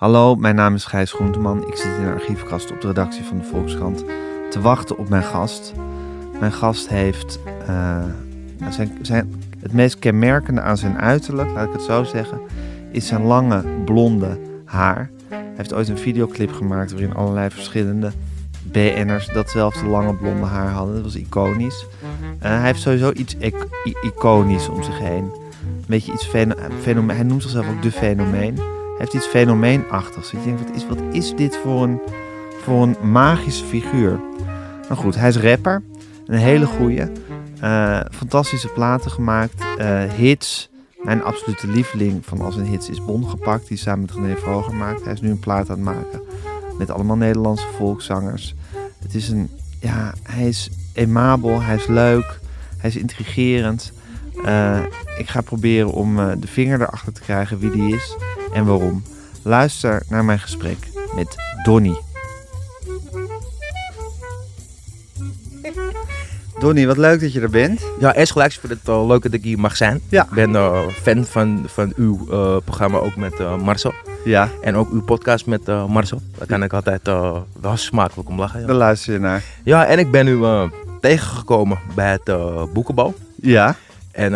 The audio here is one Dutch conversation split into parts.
Hallo, mijn naam is Gijs Groenteman. Ik zit in een archiefkast op de redactie van de Volkskrant te wachten op mijn gast. Mijn gast heeft uh, zijn, zijn, het meest kenmerkende aan zijn uiterlijk, laat ik het zo zeggen, is zijn lange blonde haar. Hij heeft ooit een videoclip gemaakt waarin allerlei verschillende BN'ers datzelfde lange blonde haar hadden. Dat was iconisch. Uh, hij heeft sowieso iets iconisch om zich heen. Een beetje iets fenomeen. Hij noemt zichzelf ook de fenomeen. Heeft iets fenomeenachtigs. Ik denk, wat is, wat is dit voor een, voor een magische figuur? Nou goed, hij is rapper. Een hele goeie. Uh, fantastische platen gemaakt. Uh, hits. Mijn absolute lieveling van als een hits is Bon gepakt. Die samen met René Vroger maakt. Hij is nu een plaat aan het maken. Met allemaal Nederlandse volkszangers. Het is een... Ja, hij is emabel. Hij is leuk. Hij is intrigerend. Uh, ik ga proberen om de vinger erachter te krijgen wie die is en waarom. Luister naar mijn gesprek met Donny. Donny, wat leuk dat je er bent. Ja, eerst gelijk voor het uh, leuk dat ik hier mag zijn. Ja. Ik ben uh, fan van, van uw uh, programma ook met Marcel. Ja. En ook uw podcast met Marcel. Daar kan ik altijd wel smakelijk om lachen. Ja. Daar luister je naar. Ja, en ik ben u tegengekomen bij het boekenbal. Ja. En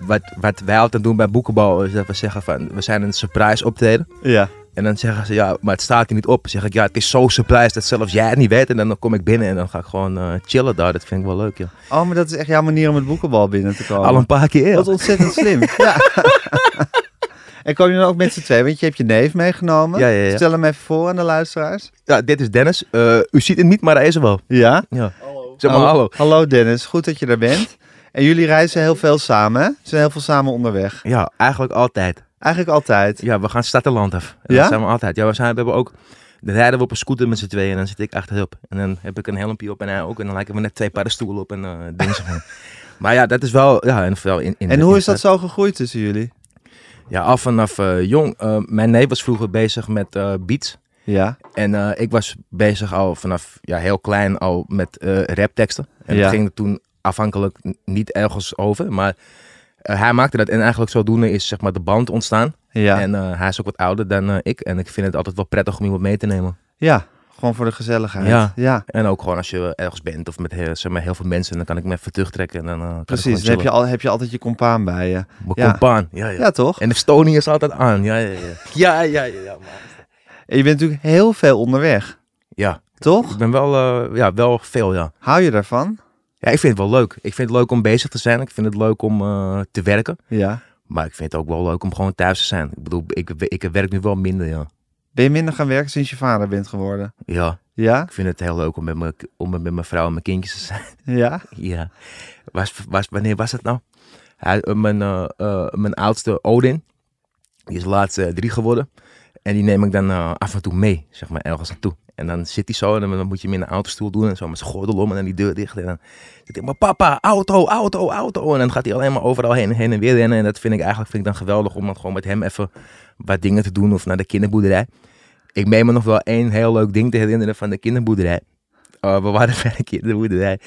wat, wat wij altijd doen bij boekenbal is dat we zeggen van we zijn een surprise optreden. Ja. En dan zeggen ze, ja, maar het staat hier niet op. Dan zeg ik, ja, het is zo surprise dat zelfs jij het niet weet. En dan kom ik binnen en dan ga ik gewoon uh, chillen daar. Dat vind ik wel leuk, ja. Oh, maar dat is echt jouw manier om het boekenbal binnen te komen. Al een paar keer. Dat is ontzettend slim. ja. en kom je dan ook met z'n twee? Want je hebt je neef meegenomen. Ja, ja, ja. Stel hem even voor aan de luisteraars. Ja, dit is Dennis. Uh, u ziet hem niet, maar hij is er wel. Ja? Ja. Hallo. Zeg maar hallo. Hallo Dennis, goed dat je er bent. En jullie reizen heel veel samen, hè? Ze zijn heel veel samen onderweg. Ja, eigenlijk altijd. Eigenlijk altijd? Ja, we gaan stad en land af. En ja? Dat zijn we altijd. Ja, we, zijn, we hebben ook... Dan rijden we op een scooter met z'n tweeën en dan zit ik achterop. En dan heb ik een helmpje op en hij ook. En dan lijken we net twee paddenstoelen op en uh, dingen. maar ja, dat is wel... Ja, en, wel in, in en hoe is dat zo gegroeid tussen jullie? Ja, af vanaf uh, jong. Uh, mijn neef was vroeger bezig met beats. Ja. En ik was bezig al vanaf ja, heel klein al met rapteksten. En ja. dat ging toen afhankelijk niet ergens over. Maar uh, hij maakte dat en eigenlijk zodoende is zeg maar de band ontstaan. Ja. En uh, hij is ook wat ouder dan uh, ik. En ik vind het altijd wel prettig om iemand mee te nemen. Ja, gewoon voor de gezelligheid. Ja. ja. En ook gewoon als je ergens bent of met heel, zeg maar, heel veel mensen, dan kan ik me even terugtrekken. En dan, Precies, dan heb je, al, heb je altijd je compaan bij je. Mijn ja. compaan, ja, ja. Ja, toch? En de stoning is altijd aan. Ja, ja, ja. Ja, ja, ja. ja en je bent natuurlijk heel veel onderweg. Ja. Toch? Ik ben wel, ja, wel veel, ja. Hou je daarvan? Ja, ik vind het wel leuk. Ik vind het leuk om bezig te zijn. Ik vind het leuk om uh, te werken. Ja. Maar ik vind het ook wel leuk om gewoon thuis te zijn. Ik bedoel, ik, ik werk nu wel minder, ja. Ben je minder gaan werken sinds je vader bent geworden? Ja. Ja? Ik vind het heel leuk om met, me, om met mijn vrouw en mijn kindjes te zijn. Ja? ja. Was, was, wanneer was het nou? Hij, uh, mijn, uh, uh, mijn oudste Odin, die is laatst drie geworden. En die neem ik dan af en toe mee, zeg maar, ergens naartoe. En dan zit hij zo en dan moet je hem in een autostoel doen en zo met zijn gordel om en dan die deur dicht. En dan zit hij maar papa, auto, auto, auto. En dan gaat hij alleen maar overal heen, heen en weer rennen. En dat vind ik eigenlijk vind ik dan geweldig om dan gewoon met hem even wat dingen te doen of naar de kinderboerderij. Ik meen me nog wel één heel leuk ding te herinneren van de kinderboerderij. Uh, we waren bij de kinderboerderij.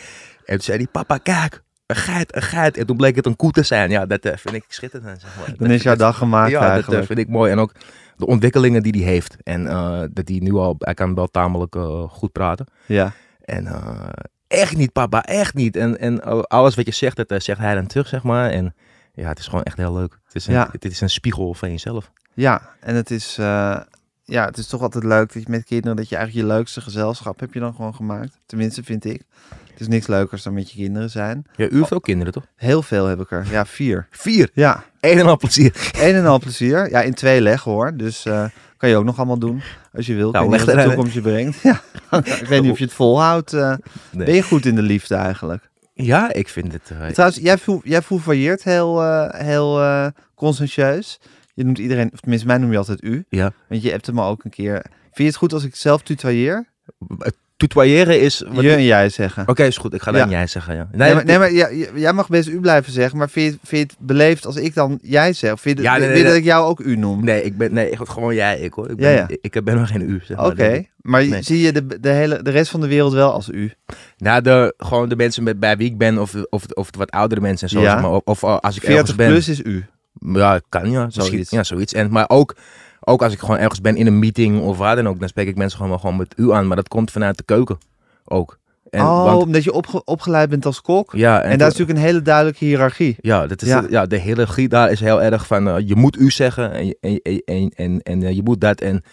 En toen zei hij, papa kijk, een geit, een geit. En toen bleek het een koe te zijn. Ja, dat uh, vind ik schitterend. Zeg maar. Dan is jouw dag gemaakt ja, eigenlijk. dat uh, vind ik mooi. En ook de ontwikkelingen die hij heeft. En uh, dat hij nu al, hij kan wel tamelijk uh, goed praten. Ja. En uh, echt niet papa, echt niet. En, en alles wat je zegt, dat zegt hij dan terug, zeg maar. En ja, het is gewoon echt heel leuk. Het is een, ja. het is een spiegel van jezelf. Ja, en het is, ja, het is toch altijd leuk dat je met kinderen, dat je eigenlijk je leukste gezelschap heb je dan gewoon gemaakt. Tenminste, vind ik. Het is niks leukers dan met je kinderen zijn. Ja, u heeft ook kinderen, toch? Heel veel heb ik er. Ja, vier. Vier? Ja. Eén en al plezier. Eén en al plezier. Ja, in twee leggen hoor. Dus uh, kan je ook nog allemaal doen als je wilt. Nou, leg de toekomst je brengt. Ja. ik weet niet of je het volhoudt. Uh, nee. Ben je goed in de liefde eigenlijk? Ja, ik vind het. Uh, Trouwens, jij, jij fouvailleert heel, heel conscientieus. Je noemt iedereen, of tenminste, mij noem je altijd u. Ja. Want je hebt hem ook een keer. Vind je het goed als ik zelf tutoieer? Tutoyeren is... Wat je en jij zeggen. Oké, okay, is goed. Ik ga dan ja. jij zeggen, ja. Nee, nee maar, nee, maar jij mag best u blijven zeggen, maar vind je, vind je het beleefd als ik dan jij zeg? Vind je, ja, nee, nee, dat ik jou ook u noem? Nee, ik ben, nee, gewoon jij, ik hoor. Ik ben, ja, ja. Ik, ben nog geen u. Zeg Oké, okay. maar zie je de, de, hele, de rest van de wereld wel als u? Nou, de, gewoon de mensen met, bij wie ik ben, of, of, of de wat oudere mensen en zo. Zeg maar, of, of als ik 40 ergens ben. plus is u? Ja, kan ja. Zoiets. Ja, zoiets. En, maar ook ook als ik gewoon ergens ben in een meeting of waar dan ook, dan spreek ik mensen gewoon wel gewoon met u aan. Maar dat komt vanuit de keuken ook. En, oh, want- omdat je opge- opgeleid bent als kok. ja, En, daar is natuurlijk een hele duidelijke hiërarchie. Ja, dat is Ja. ja. de giet daar is heel erg van, eh, je moet u zeggen en, je- en, en, en, en, eh, je moet dat. En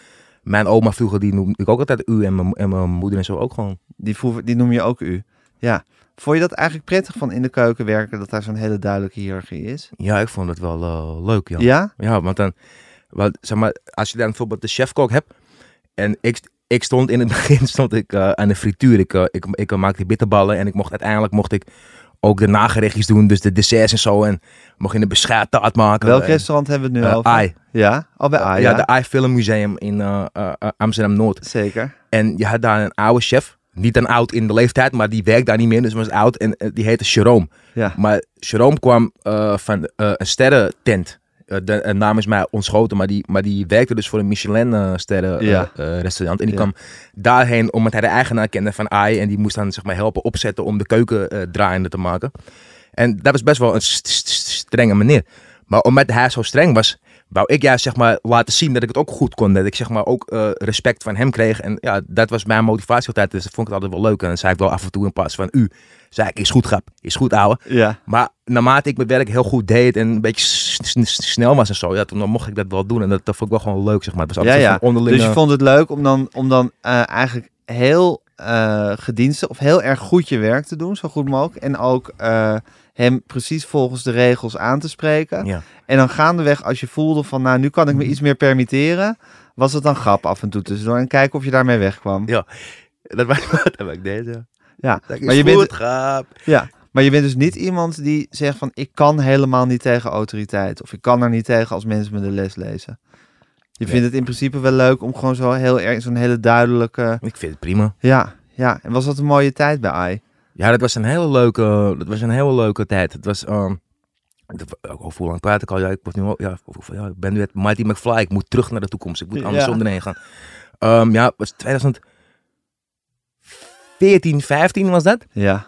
mijn oma vroeger, die noemde ik ook altijd u en mijn, en mijn moeder en zo ook gewoon. Die, die noem je ook u. Ja. Vond je dat eigenlijk prettig van in de keuken werken, dat daar zo'n hele duidelijke hiërarchie is? Ja, ik vond het wel eh, leuk, ja. Ja? Ja, want dan, want, zeg maar, als je dan bijvoorbeeld de chefkok hebt en ik, ik stond in het begin stond ik, eh, aan de frituur. Ik, eh, ik, ik maakte bitterballen en ik mocht uiteindelijk mocht ik ook de nagerechtjes doen, dus de desserts en zo. En mocht in een beschuittaart maken. Welk En, restaurant hebben we het nu eh, over? AI. Ja? Al bij AI, ja, ja. de AI Film Museum in eh, eh, eh, Amsterdam-Noord. Zeker. En je had daar een oude chef. Niet een oud in de leeftijd, maar die werkt daar niet meer. Dus was oud. En eh, die heette Jerome. Ja. Maar Jerome kwam eh, van eh, een sterrentent. Eh, de een naam is mij ontschoten, maar die, maar die werkte dus voor een Michelin-sterren eh, restaurant. En die Ja. kwam daarheen omdat hij de eigenaar kende van AI. En die moest dan zeg maar, helpen opzetten om de keuken eh, draaiende te maken. En dat was best wel een st- st- st- strenge manier. Maar omdat hij zo streng was, wou ik juist zeg maar laten zien dat ik het ook goed kon. Dat ik zeg maar ook eh, respect van hem kreeg. En ja, dat was mijn motivatie altijd. Dus dat vond ik altijd wel leuk. En dan zei ik wel af en toe in plaats van u. Zei ik, is goed grap, is goed ouwe. Ja. Maar naarmate ik mijn werk heel goed deed en een beetje snel was en zo, ja, toen dan mocht ik dat wel doen. En dat, dat vond ik wel gewoon leuk, zeg maar. Het was Ja, ja. onderlinge... Dus je vond het leuk om dan, om dan eh, eigenlijk heel eh gedienstig of heel erg goed je werk te doen, zo goed mogelijk. En ook eh, hem precies volgens de regels aan te spreken. Ja. En dan gaandeweg, als je voelde van, nou, nu kan ik me iets meer permitteren, was het dan grap af en toe tussendoor. En kijken of je daarmee wegkwam. Ja. Dat was wat ik deed, ja. Ja, Dat maar je, goed, bent, grap. ja, maar je bent dus niet iemand die zegt van, ik kan helemaal niet tegen autoriteit. Of ik kan er niet tegen als mensen me de les lezen. Je Nee. vindt het in principe wel leuk om gewoon zo heel erg, zo'n hele duidelijke... Ik vind het prima. Ja, ja. En was dat een mooie tijd bij AI? Ja, dat was een hele leuke, dat was een hele leuke tijd. Het was, over hoe lang praat ik al? Ja, ik, word nu, ja, ja, ik ben nu het Mighty McFly. Ik moet terug naar de toekomst. Ik moet Ja. andersom erheen gaan. Ehm, ja, het was 2014, 15 was dat. Ja,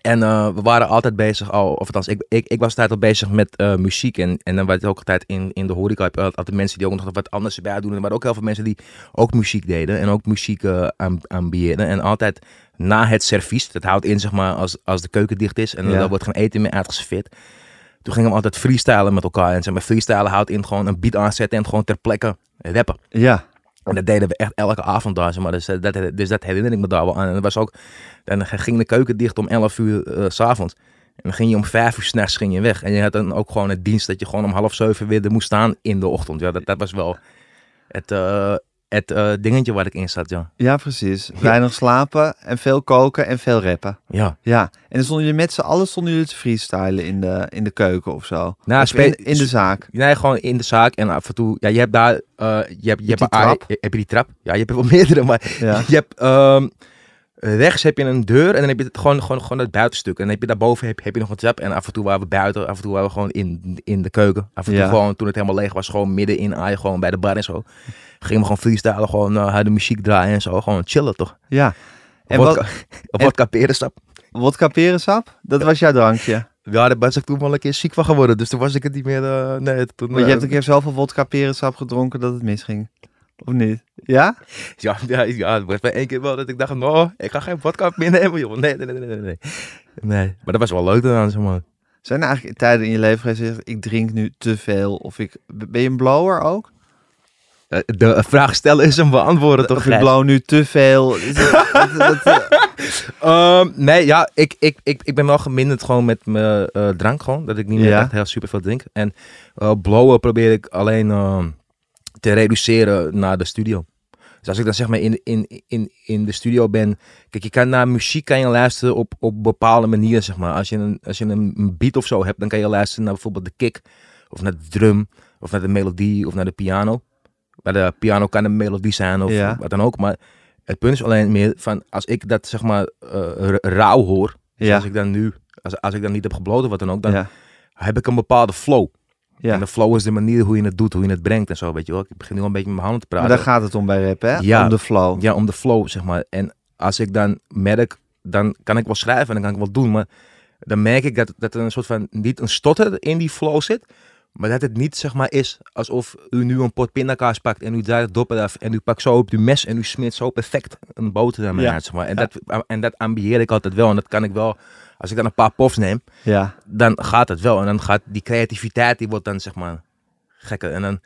En eh, we waren altijd bezig, al, of althans, ik, ik, ik was altijd al bezig met eh, muziek. En, en dan werd het ook altijd in, in de horeca. heb je altijd mensen die ook nog wat anders erbij doen. En er waren ook heel veel mensen die ook muziek deden. En ook muziek eh aan, aanbieden. En altijd na het servies, dat houdt in zeg maar als, als de keuken dicht is. En Ja. dan wordt geen eten meer uitgeserveerd. Toen gingen we altijd freestylen met elkaar. En zeg maar, freestylen houdt in gewoon een beat aanzetten en gewoon ter plekke rappen. ja, En dat deden we echt elke avond daar. Maar. dus, eh, dat, dus dat herinner ik me daar wel aan. En dat was ook, dan ging de keuken dicht om 11 uur eh, s s'avonds. En dan ging je om 5 uur s'nachts weg. En je had dan ook gewoon het dienst dat je gewoon om half zeven weer er moest staan in de ochtend. Ja, dat, dat was wel het, eh, het eh, dingetje waar ik in zat, ja. ja, precies. Weinig slapen en veel koken en veel rappen. Ja, Ja, en dan stonden jullie met z'n allen stonden jullie te freestylen in de, in de keuken of zo? Nou, Of in, in de zaak? nee, gewoon in de zaak. En af en toe, ja, je hebt daar, eh, je hebt, je hebt, die een- trap? heb je die trap? Ja, je hebt wel meerdere, maar Ja. Je hebt ehm, rechts heb je een deur en dan heb je het gewoon, gewoon, gewoon het buitenstuk. En dan heb je daarboven heb, heb je nog een trap. En af en toe waren we buiten, af en toe waren we gewoon in, in de keuken. Af en toe Ja. gewoon, toen het helemaal leeg was, gewoon midden in Aai, gewoon bij de bar en zo. Gingen we gewoon freestylen, gewoon uh, harde muziek draaien en zo. Gewoon chillen toch? Ja. En wat, of vodka perensap. wodka perensap? Dat was jouw drankje. Ja, daar was ik toen wel een keer ziek van geworden. Dus toen was ik het niet meer... eh, nee, toen, Want je eh, hebt een keer zoveel wodka perensap gedronken dat het misging. Of niet? Ja? Ja, ja, ja, het was bij één keer wel dat ik dacht, no, ik ga geen vodka meer nemen, joh. Nee, nee, nee, nee, nee. Nee, maar dat was wel leuk dan, zeg maar. Zijn er eigenlijk tijden in je leven zegt, ik drink nu te veel? Of ik, ben je een blower ook? Eh, De vraag stellen is een beantwoorden, toch? Of ik blow nu te veel? Ehm, nee, ja, ik, ik, ik, ik ben wel geminderd gewoon met mijn eh, drank gewoon. Dat ik niet meer Ja. echt heel super veel drink. En eh, blowen probeer ik alleen ehm, te reduceren naar de studio. Dus als ik dan zeg maar in, in, in, in de studio ben... Kijk, je kan naar muziek kan je luisteren op, op bepaalde manieren, zeg maar. Als je, een, als je een beat of zo hebt, dan kan je luisteren naar bijvoorbeeld de kick. Of naar de drum. Of naar de melodie. Of naar de piano. Bij de piano kan een melodie zijn of Ja. wat dan ook. Maar het punt is alleen meer van... Als ik dat zeg maar ra- rauw hoor. Dus Ja. als ik dan nu... Als, als ik dan niet heb gebloten wat dan ook. Dan ja. heb ik een bepaalde flow. Ja. En de flow is de manier hoe je het doet. Hoe je het brengt en zo, weet je wel. Ik begin nu al een beetje met mijn handen te Maar praten. daar gaat het om bij rap, hè? Ja. Om de flow. Ja, om de flow, zeg maar. En als ik dan merk, dan kan ik wel schrijven en dan kan ik wel doen. Maar dan merk ik dat, dat er een soort van, niet een stotter in die flow zit. Maar dat het niet zeg maar is alsof u nu een pot pindakaas pakt en u draait het dop eraf en u pakt zo op uw mes en u smeert zo perfect een boterham Ja. uit. Zeg maar. en, Ja. dat, en dat ambieer ik altijd wel en dat kan ik wel. Als ik dan een paar pofs neem, Ja, dan gaat het wel. En dan gaat die creativiteit, die wordt dan zeg maar gekker. En dan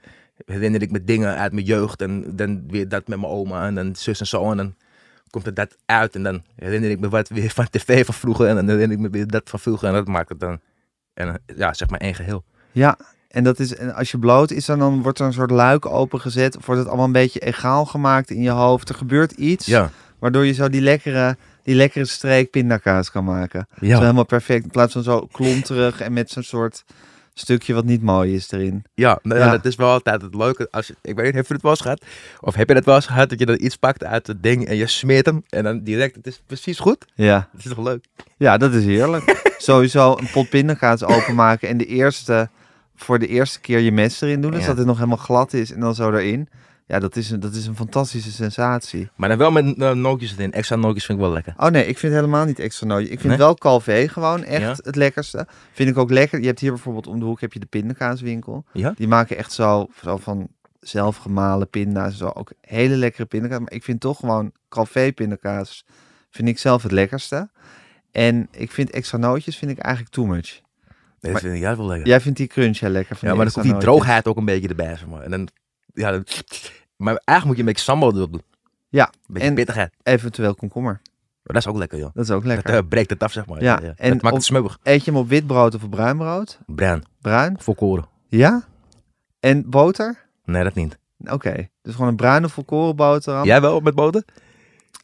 herinner ik me dingen uit mijn jeugd en dan weer dat met mijn oma en dan zus en zo. En dan komt er dat uit en dan herinner ik me wat weer van tv van vroeger en dan herinner ik me weer dat van vroeger. En dat maakt het dan, en, ja, zeg maar één geheel. ja. En dat is, en als je bloot is, dan, dan wordt er een soort luik opengezet. Of wordt het allemaal een beetje egaal gemaakt in je hoofd. Er gebeurt iets Ja, waardoor je zo die lekkere, die lekkere streek pindakaas kan maken. Zo ja, helemaal perfect. In plaats van zo klonterig en met zo'n soort stukje wat niet mooi is erin. ja, nou ja, Ja. dat is wel altijd het leuke. Als je, ik weet niet, heb je het wel eens gehad? Of heb je het wel eens gehad dat je dan iets pakt uit het ding en je smeert hem en dan direct, het is precies goed? Ja, Dat is toch leuk? ja dat is heerlijk. Sowieso een pot pindakaas openmaken en de eerste, voor de eerste keer je mes erin doen. Dus Ja. dat het nog helemaal glad is en dan zo erin. Ja, dat is een, dat is een fantastische sensatie. Maar dan wel met uh, nootjes erin. Extra nootjes vind ik wel lekker. Oh nee, ik vind helemaal niet extra nootjes. Ik vind Nee? wel Calvé gewoon echt Ja. het lekkerste. Vind ik ook lekker. Je hebt hier bijvoorbeeld om de hoek heb je de pindakaaswinkel. Ja? Die maken echt zo, zo van zelfgemalen pinda's. Zo. Ook hele lekkere pindakaas. Maar ik vind toch gewoon Calvé pindakaas vind ik zelf het lekkerste. En ik vind extra nootjes vind ik eigenlijk too much. Nee, dat vind ik juist wel lekker. Jij vindt die crunch heel lekker. van Ja, maar dan komt die nootjes. droogheid ook een beetje erbij, zeg maar. En dan, ja, dan, maar eigenlijk moet je een beetje sambal erop doen. Ja, beetje en- pittigheid. Eventueel komkommer. Maar dat is ook lekker, joh. Dat is ook Dat lekker. eh, breekt het af, zeg maar. Ja, en en dat maakt het smeuig. Eet je hem op wit brood of op bruin brood? Bruin, Bruin? volkoren. Ja? En boter? Nee, dat niet. Oké, dus gewoon een bruine volkoren boterham. Jij wel met boter?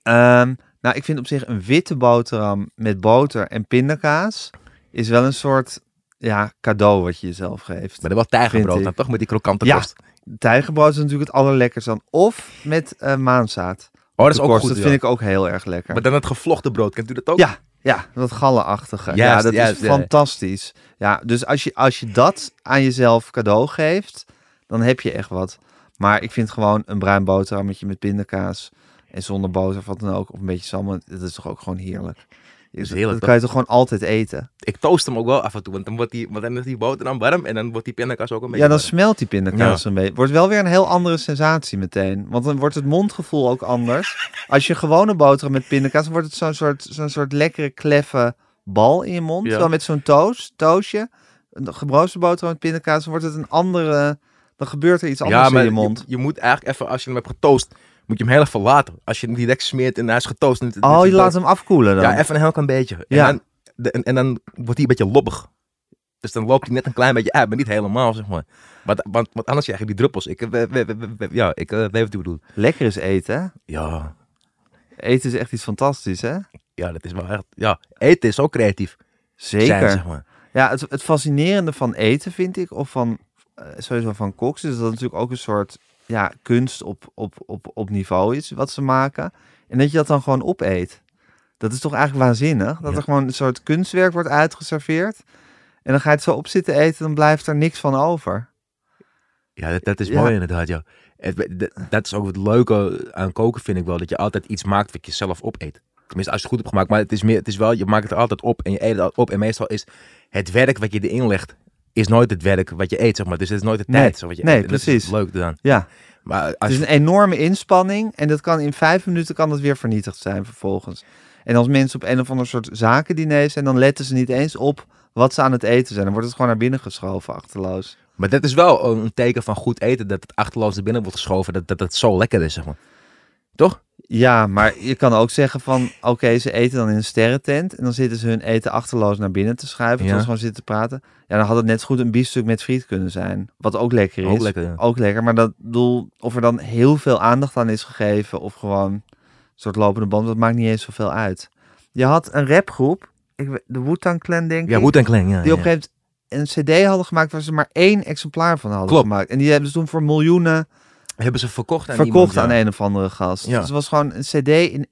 Ehm, nou, ik vind op zich een witte boterham met boter en pindakaas is wel een soort ja, cadeau wat je jezelf geeft. Maar dan wel tijgerbrood dan, toch? Met die krokante Ja. kost. Tijgerbrood is natuurlijk het allerlekkerst dan. Of met eh maanzaad. Oh, dat is ook goed, Dat ja. vind ik ook heel erg lekker. Maar dan het gevlochten brood, kent u dat ook? Ja, ja, dat gallenachtige. ja, dat juist, is ja. fantastisch. Ja, dus als je, als je dat aan jezelf cadeau geeft, dan heb je echt wat. Maar ik vind gewoon een bruin boterhammetje met pindakaas en zonder boter of wat dan ook, of een beetje salmon, dat is toch ook gewoon heerlijk. Is Dat kan je toch gewoon altijd eten? Ik toast hem ook wel af en toe, want dan wordt die, want dan is die boter dan warm en dan wordt die pindakaas ook een beetje Ja, dan warm. smelt die pindakaas een beetje. Wordt wel weer een heel andere sensatie meteen. Want dan wordt het mondgevoel ook anders. Als je gewone boterham met pindakaas, dan wordt het zo'n soort, zo'n soort lekkere, kleffe bal in je mond. Ja. Terwijl met zo'n toast, toastje, een gebrozen boterham met pindakaas, dan wordt het een andere... Dan gebeurt er iets anders Ja, maar in je mond. Je, je moet eigenlijk even, als je hem hebt getoast, moet je hem heel even laten. Als je hem direct smeert en hij is getoast. en Oh, je laat hem afkoelen dan? Ja, even een heel klein beetje. Ja. En, dan, de- en, en dan wordt hij een beetje lobbig. Dus dan loopt hij net een klein beetje uit, maar niet helemaal, zeg maar. Want, want, want anders krijg je die druppels. Ik, eh, we, we, we- we- ja, ik eh, weet wat u bedoelt. Lekker is eten, hè? Ja, Eten is echt iets fantastisch, hè? ja, dat is wel echt... Ja, eten is ook creatief. Zeker. Zijn, zeg maar. Ja, het, het fascinerende van eten vind ik, of van eh, sowieso van koks, is dat natuurlijk ook een soort ja, kunst op, op, op, op niveau is wat ze maken. En dat je dat dan gewoon opeet. Dat is toch eigenlijk waanzinnig? Dat Ja. er gewoon een soort kunstwerk wordt uitgeserveerd. En dan ga je het zo op zitten eten, dan blijft er niks van over. Ja, dat, dat is Ja. mooi inderdaad, ja. Dat, dat is ook het leuke aan koken, vind ik wel. Dat je altijd iets maakt wat je zelf opeet. Tenminste, als je het goed hebt gemaakt. Maar het is, meer, het is wel, je maakt het er altijd op en je eet het op. En meestal is het werk wat je erin legt, is nooit het werk wat je eet, zeg maar. Dus het is nooit de Nee. tijd. Zo, wat je Nee, eet. Precies. is leuk dan. Ja, Maar het als is je, een enorme inspanning en dat kan in vijf minuten kan dat weer vernietigd zijn vervolgens. En als mensen op een of ander soort zakendiner zijn, dan letten ze niet eens op wat ze aan het eten zijn. Dan wordt het gewoon naar binnen geschoven, achterloos. maar dat is wel een teken van goed eten, dat het achterloos er binnen wordt geschoven, dat, dat het zo lekker is, zeg maar. Toch? Ja, maar je kan ook zeggen van, oké, ze eten dan in een sterrentent en dan zitten ze hun eten achterloos naar binnen te schuiven, terwijl Ja. ze gewoon zitten te praten. Ja, dan had het net zo goed een biefstuk met friet kunnen zijn, wat ook lekker is. Ook lekker, ja. Ook lekker, maar dat doel, of er dan heel veel aandacht aan is gegeven of gewoon een soort lopende band, dat maakt niet eens zoveel uit. Je had een rapgroep, ik, de Wu-Tang Clan denk Ja, ik, en Kling, ja. die op ja. een gegeven moment een cd hadden gemaakt waar ze maar één exemplaar van hadden Klopt. gemaakt. En die hebben ze toen voor miljoenen Hebben ze verkocht aan verkocht iemand, ja. aan een of andere gast. Ja. Dus het was gewoon een cd. In...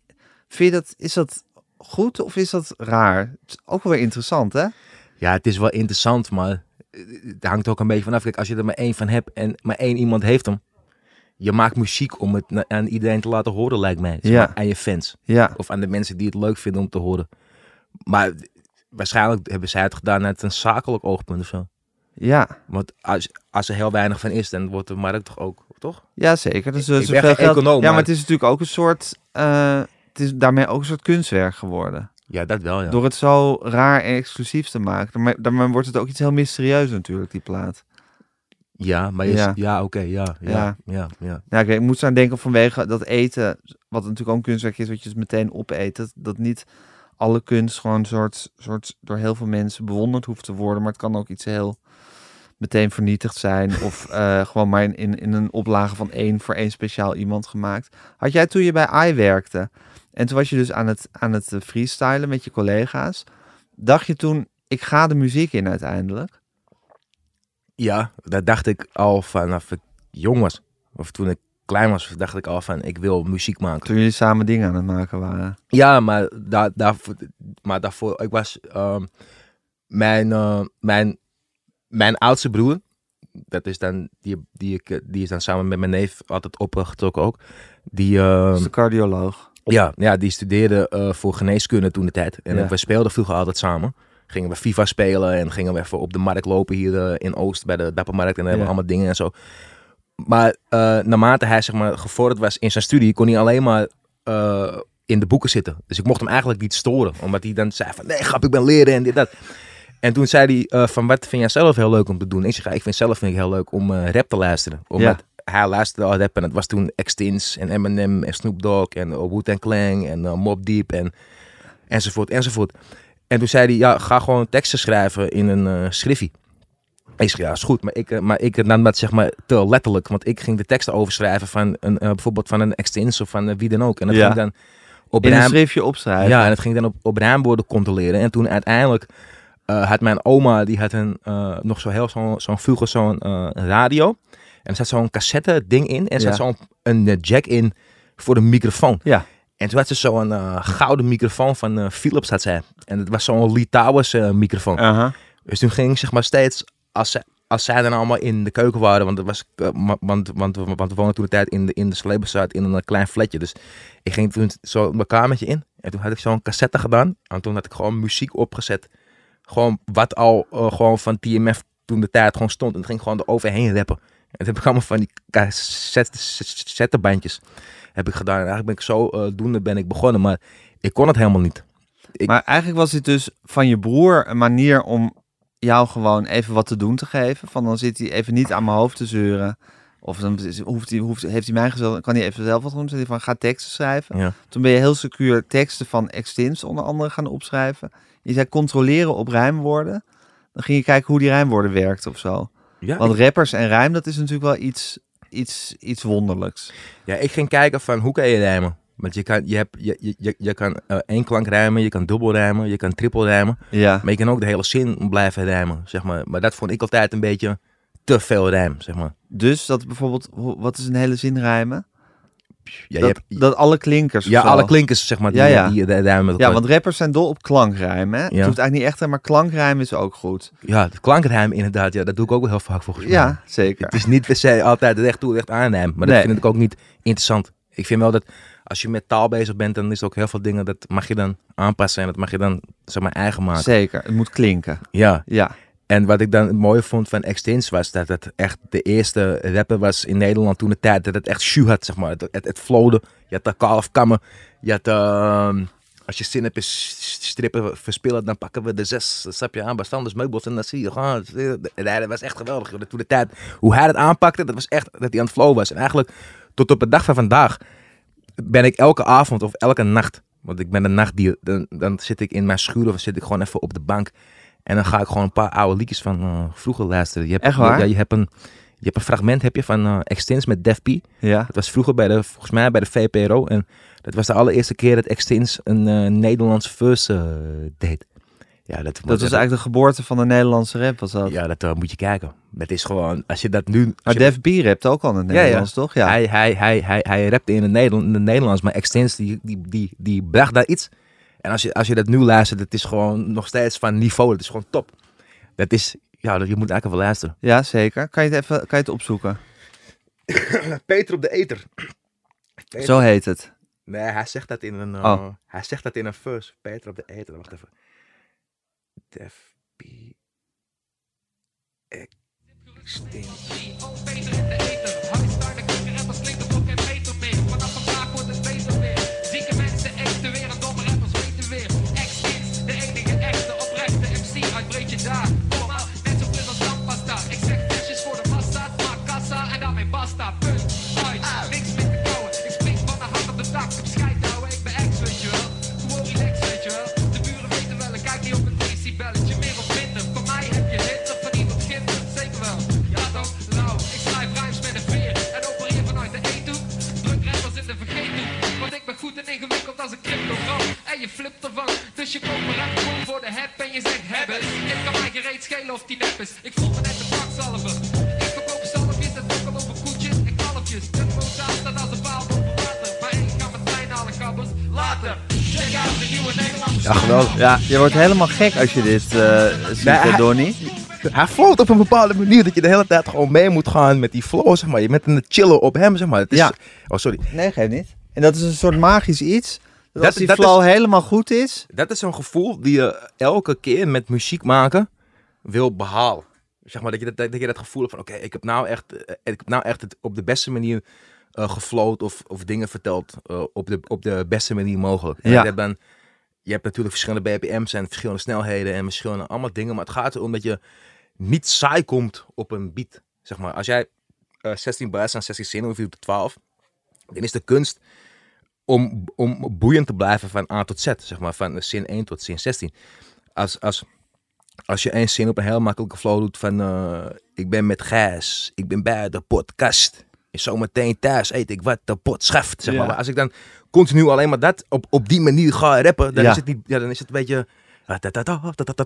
Vind je dat, is dat goed of is dat raar? Het is ook wel weer interessant, hè? Ja, het is wel interessant, maar eh, het hangt ook een beetje vanaf. Kijk, als je er maar één van hebt en maar één iemand heeft hem. Je maakt muziek om het aan iedereen te laten horen, lijkt mij. Zeg Ja. Aan je fans. Ja, Of aan de mensen die het leuk vinden om te horen. Maar waarschijnlijk hebben zij het gedaan uit een zakelijk oogpunt of zo. Ja, Want als, als er heel weinig van is, dan wordt de markt toch ook, toch? ja zeker. Dus, Ik- ik is ben veel geen geld. econoom, ja, maar maar- het is natuurlijk ook een soort... eh, het is daarmee ook een soort kunstwerk geworden. Ja, dat wel, ja. Door het zo raar en exclusief te maken. Daarmee, daarmee wordt het ook iets heel mysterieus natuurlijk, die plaat. Ja, maar Ja. ja, oké, ja, ja, Ja. ja, ja, Ja, ik, moet aan denken vanwege dat eten, wat natuurlijk ook een kunstwerk is, wat je dus meteen opeet. Dat, dat niet alle kunst gewoon soort, soort door heel veel mensen bewonderd hoeft te worden. Maar het kan ook iets heel meteen vernietigd zijn. Of eh, gewoon maar in, in, in een oplage van één voor één speciaal iemand gemaakt. Had jij toen je bij AI werkte en toen was je dus aan het, aan het eh, freestylen met je collega's. Dacht je toen, ik ga de muziek in uiteindelijk? Ja, dat dacht ik al vanaf ik jong was. Of toen ik klein was, dacht ik al van, ik wil muziek maken. Toen jullie samen dingen aan het maken waren. Ja, maar, daar, daarvoor, maar daarvoor, ik was, ehm, mijn, eh, mijn, mijn oudste broer, dat is dan, die, die, ik, die is dan samen met mijn neef altijd opgetrokken ook. Die, ehm, Dat is de cardioloog. ja, ja, die studeerde eh, voor geneeskunde toen de tijd. En Ja. we speelden vroeger altijd samen. Gingen we FIFA spelen en gingen we even op de markt lopen hier eh, in Oost bij de Dappermarkt. En dan hebben we allemaal dingen en zo. Maar eh, naarmate hij zeg maar, gevorderd was in zijn studie, kon hij alleen maar in de boeken zitten. Dus ik mocht hem eigenlijk niet storen. Omdat hij dan zei van, nee grap, ik ben leren en dit, dat. En toen zei hij eh, van, wat vind jij zelf heel leuk om te doen? Ik zeg, ja, ik vind zelf vind ik heel leuk om eh, rap te luisteren. Omdat hij luisterde al rap en het was toen Extins en Eminem en Snoop Dogg en uh, Wu-Tang Clan en uh, Mob Deep en enzovoort enzovoort. En toen zei hij, ja, ga gewoon teksten schrijven in een eh schriffie. Ik zeg, ja, is goed. Maar ik, eh, maar ik nam dat zeg maar te letterlijk. Want ik ging de teksten overschrijven van een, eh, bijvoorbeeld van een Extins of van eh, wie dan ook. En dat Ja. ging dan op In een schriftje opschrijven. ja, en het ging dan op, op rijmwoorden controleren. En toen uiteindelijk eh, had mijn oma, die had een, eh, nog zo heel zo'n vroeger zo'n eh, radio. En er zat zo'n cassette ding in. En er zat Ja. zo'n een jack in voor de microfoon. Ja. En toen had ze zo'n gouden microfoon van Philips had zij. En het was zo'n Lee Towers eh, microfoon. Dus toen ging zeg maar steeds, als, ze, als zij dan allemaal in de keuken waren, want, het was, want, want, want, we woonden toen de tijd in de, in de in een klein flatje. Dus ik ging toen zo mijn kamertje in en toen had ik zo'n cassette gedaan. En toen had ik gewoon muziek opgezet. Gewoon wat al eh, gewoon van TMF toen de tijd gewoon stond. En het ging gewoon eroverheen rappen. En toen heb ik allemaal van die cassettebandjes heb ik gedaan. En eigenlijk ben ik zo eh doende ben ik begonnen, maar ik kon het helemaal niet. Ik- Maar eigenlijk was dit dus van je broer een manier om jou gewoon even wat te doen te geven. Van dan zit hij even niet aan mijn hoofd te zeuren. Of dan hoeft hij, hoeft, heeft hij mij gezegd, dan kan hij even zelf wat doen. Zei hij van, ga teksten schrijven. Ja. Toen ben je heel secuur teksten van Extins onder andere gaan opschrijven. Je zei controleren op rijmwoorden. Dan ging je kijken hoe die rijmwoorden werkten of zo. Ja, Want rappers en rijm, dat is natuurlijk wel iets, iets, iets wonderlijks. Ja, ik ging kijken van hoe kan je rijmen. Want je kan, je hebt, je, je, je, kan eh, één klank rijmen, je kan dubbel rijmen, je kan triple rijmen. Ja, Maar je kan ook de hele zin blijven rijmen, zeg maar. Maar dat vond ik altijd een beetje te veel rijm, zeg maar. dus dat bijvoorbeeld, wat is een hele zin rijmen? Ja, je dat, hebt, dat alle klinkers. ja alle klinkers, zeg maar, die, Ja, ja. die, die rijmen met Ja, want rappers zijn dol op klankrijmen. Hè? Het Ja. hoeft eigenlijk niet echt, maar klankrijmen is ook goed. Ja, de klankrijm inderdaad, ja, dat doe ik ook wel heel vaak volgens mij. Ja, zeker. Het is niet per se altijd recht toe, recht aanrijm. Maar dat Nee. vind ik ook niet interessant. Ik vind wel dat als je met taal bezig bent, dan is er ook heel veel dingen, dat mag je dan aanpassen en dat mag je dan, zeg maar, eigen maken. Zeker, het moet klinken. Ja, Ja, En wat ik dan het mooie vond van Extins was dat het echt de eerste rapper was in Nederland toen de tijd dat het echt shoe had, zeg maar. Het, het, flowde. Je had de kalf kammen. Je had, ehm, als je zin hebt in strippen verspillen, dan pakken we de zes, dat snap je aan, bestanders meubels en dan zie je gewoon. Dat was echt geweldig. Toen de tijd, hoe hij het aanpakte, dat was echt dat hij aan het flow was. En eigenlijk tot op de dag van vandaag ben ik elke avond of elke nacht, want ik ben een nachtdier, dan, dan zit ik in mijn schuur of zit ik gewoon even op de bank. En dan ga ik gewoon een paar oude liedjes van eh, vroeger luisteren. Je hebt, Echt waar? Ja, je hebt een, je hebt een fragment heb je van Extins met Def P. ja. Dat was vroeger bij de, volgens mij bij de VPRO. En dat was de allereerste keer dat Extins een eh, Nederlands verse deed. Ja, dat, Dat was eigenlijk de geboorte van de Nederlandse rap, was dat. Ja, dat moet je kijken. Het is gewoon, als je dat nu... Maar je- Def B rapt ook al in het Ja, ja. Nederlands, toch? Ja. Hij, hij, hij, hij, hij rapte in het, Nederland, in het Nederlands, maar Extins die, die, die, die bracht daar iets. En als je, als je dat nu luistert, het is gewoon nog steeds van niveau. Het is gewoon top. Dat is, ja, je moet eigenlijk wel luisteren. ja, zeker. Kan je het even kan je het opzoeken? Peter op de Eter. Peter- Zo heet het. Nee, hij zegt dat in een, eh, Oh. hij zegt dat in een verse. Peter op de Eter. Wacht even. Def B. Extinct. Basta. Punt, uit, niks meer te kouwen. Ik spring van de hak op de dak, op scheid houden. Ik ben ex, weet je wel. Gewoon relax, weet je wel. De buren weten wel, ik kijk niet op een decibelletje. Meer of minder, van mij heb je hitte, van iemand ginder, zeker wel. Ja toch, nou, ik schrijf rijms met een veer. En opereer vanuit de eethoek. Druk rappers in de vergeethoek. Want ik ben goed en ingewikkeld als een cryptogram. En je flipt ervan. Dus je komt me rap gewoon voor de heb en je zegt hebben. Dit kan mij gereed schelen of die nep is. Ik voel me net een kwakzalver. Staat als een paal water. Maar ik halen kabbers. Later. Check out de nieuwe Nederlandse Ja, geweldig. Ja, je wordt helemaal gek als je dit eh ziet, Nee, hij- Donnie. Hij floot op een bepaalde manier dat je de hele tijd gewoon mee moet gaan met die flow, zeg maar. Je bent een chillen op hem, zeg maar. Het is, Ja. Oh, sorry. Nee, geef niet. En dat is een soort magisch iets. Dat Dat- als die dat flow helemaal goed is. Dat is zo'n gevoel die je elke keer met muziek maken wil behalen. Zeg maar, dat je dat, dat je dat gevoel hebt van, oké, ik heb nou echt, eh, ik heb nou echt het op de beste manier eh gefloat of, of dingen verteld eh, op, de, op de beste manier mogelijk. En Ja. je, hebt dan, je hebt natuurlijk verschillende BPM's en verschillende snelheden en verschillende allemaal dingen, maar het gaat erom dat je niet saai komt op een beat. Zeg maar, als jij eh 16 bars en 16 zinnen of 4 tot 12, dan is de kunst om, om boeiend te blijven van A tot Z, zeg maar, van zin 1 tot zin 16. Als, als, als je één zin op een heel makkelijke flow doet van eh, ik ben met Gijs, ik ben bij de podcast. En zometeen thuis eet ik wat de pot schaft. Zeg maar. Ja. Als ik dan continu alleen maar dat op, op die manier ga rappen, dan Ja. is het niet, ja, dan is het een beetje.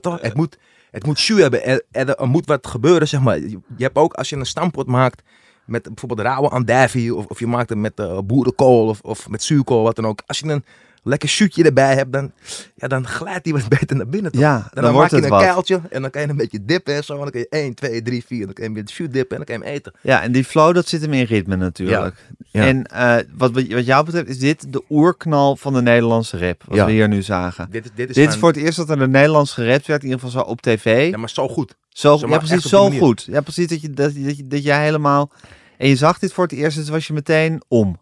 ta. Het moet, het moet jus hebben. Er, er, er moet wat gebeuren, zeg maar. Je, je hebt ook als je een stampot maakt met bijvoorbeeld rauwe andijvie of, of je maakt het met eh, boerenkool of, of met zuurkool, wat dan ook. Als je een lekker shootje erbij hebt, dan, ja, dan glijdt die wat beter naar binnen. toch? Ja, dan, dan dan wordt maak je het een wat. kuiltje en dan kan je een beetje dippen en zo. En dan kan je 1, 2, 3, 4. Dan kan je een beetje shoot dippen en dan kan je hem eten. Ja, en die flow, dat zit hem in ritme natuurlijk. Ja. En eh, wat, wat jou betreft is dit de oerknal van de Nederlandse rap. Wat Ja. we hier nu zagen. Dit is, dit is, Dit is van- voor het eerst dat er de Nederlands gerapt werd, in ieder geval zo op tv. Ja, maar zo goed. Zo, Zeg ja, precies, zo goed. Ja, precies dat, je, dat, dat, je- dat jij helemaal... En je zag dit voor het eerst, dus was je meteen om.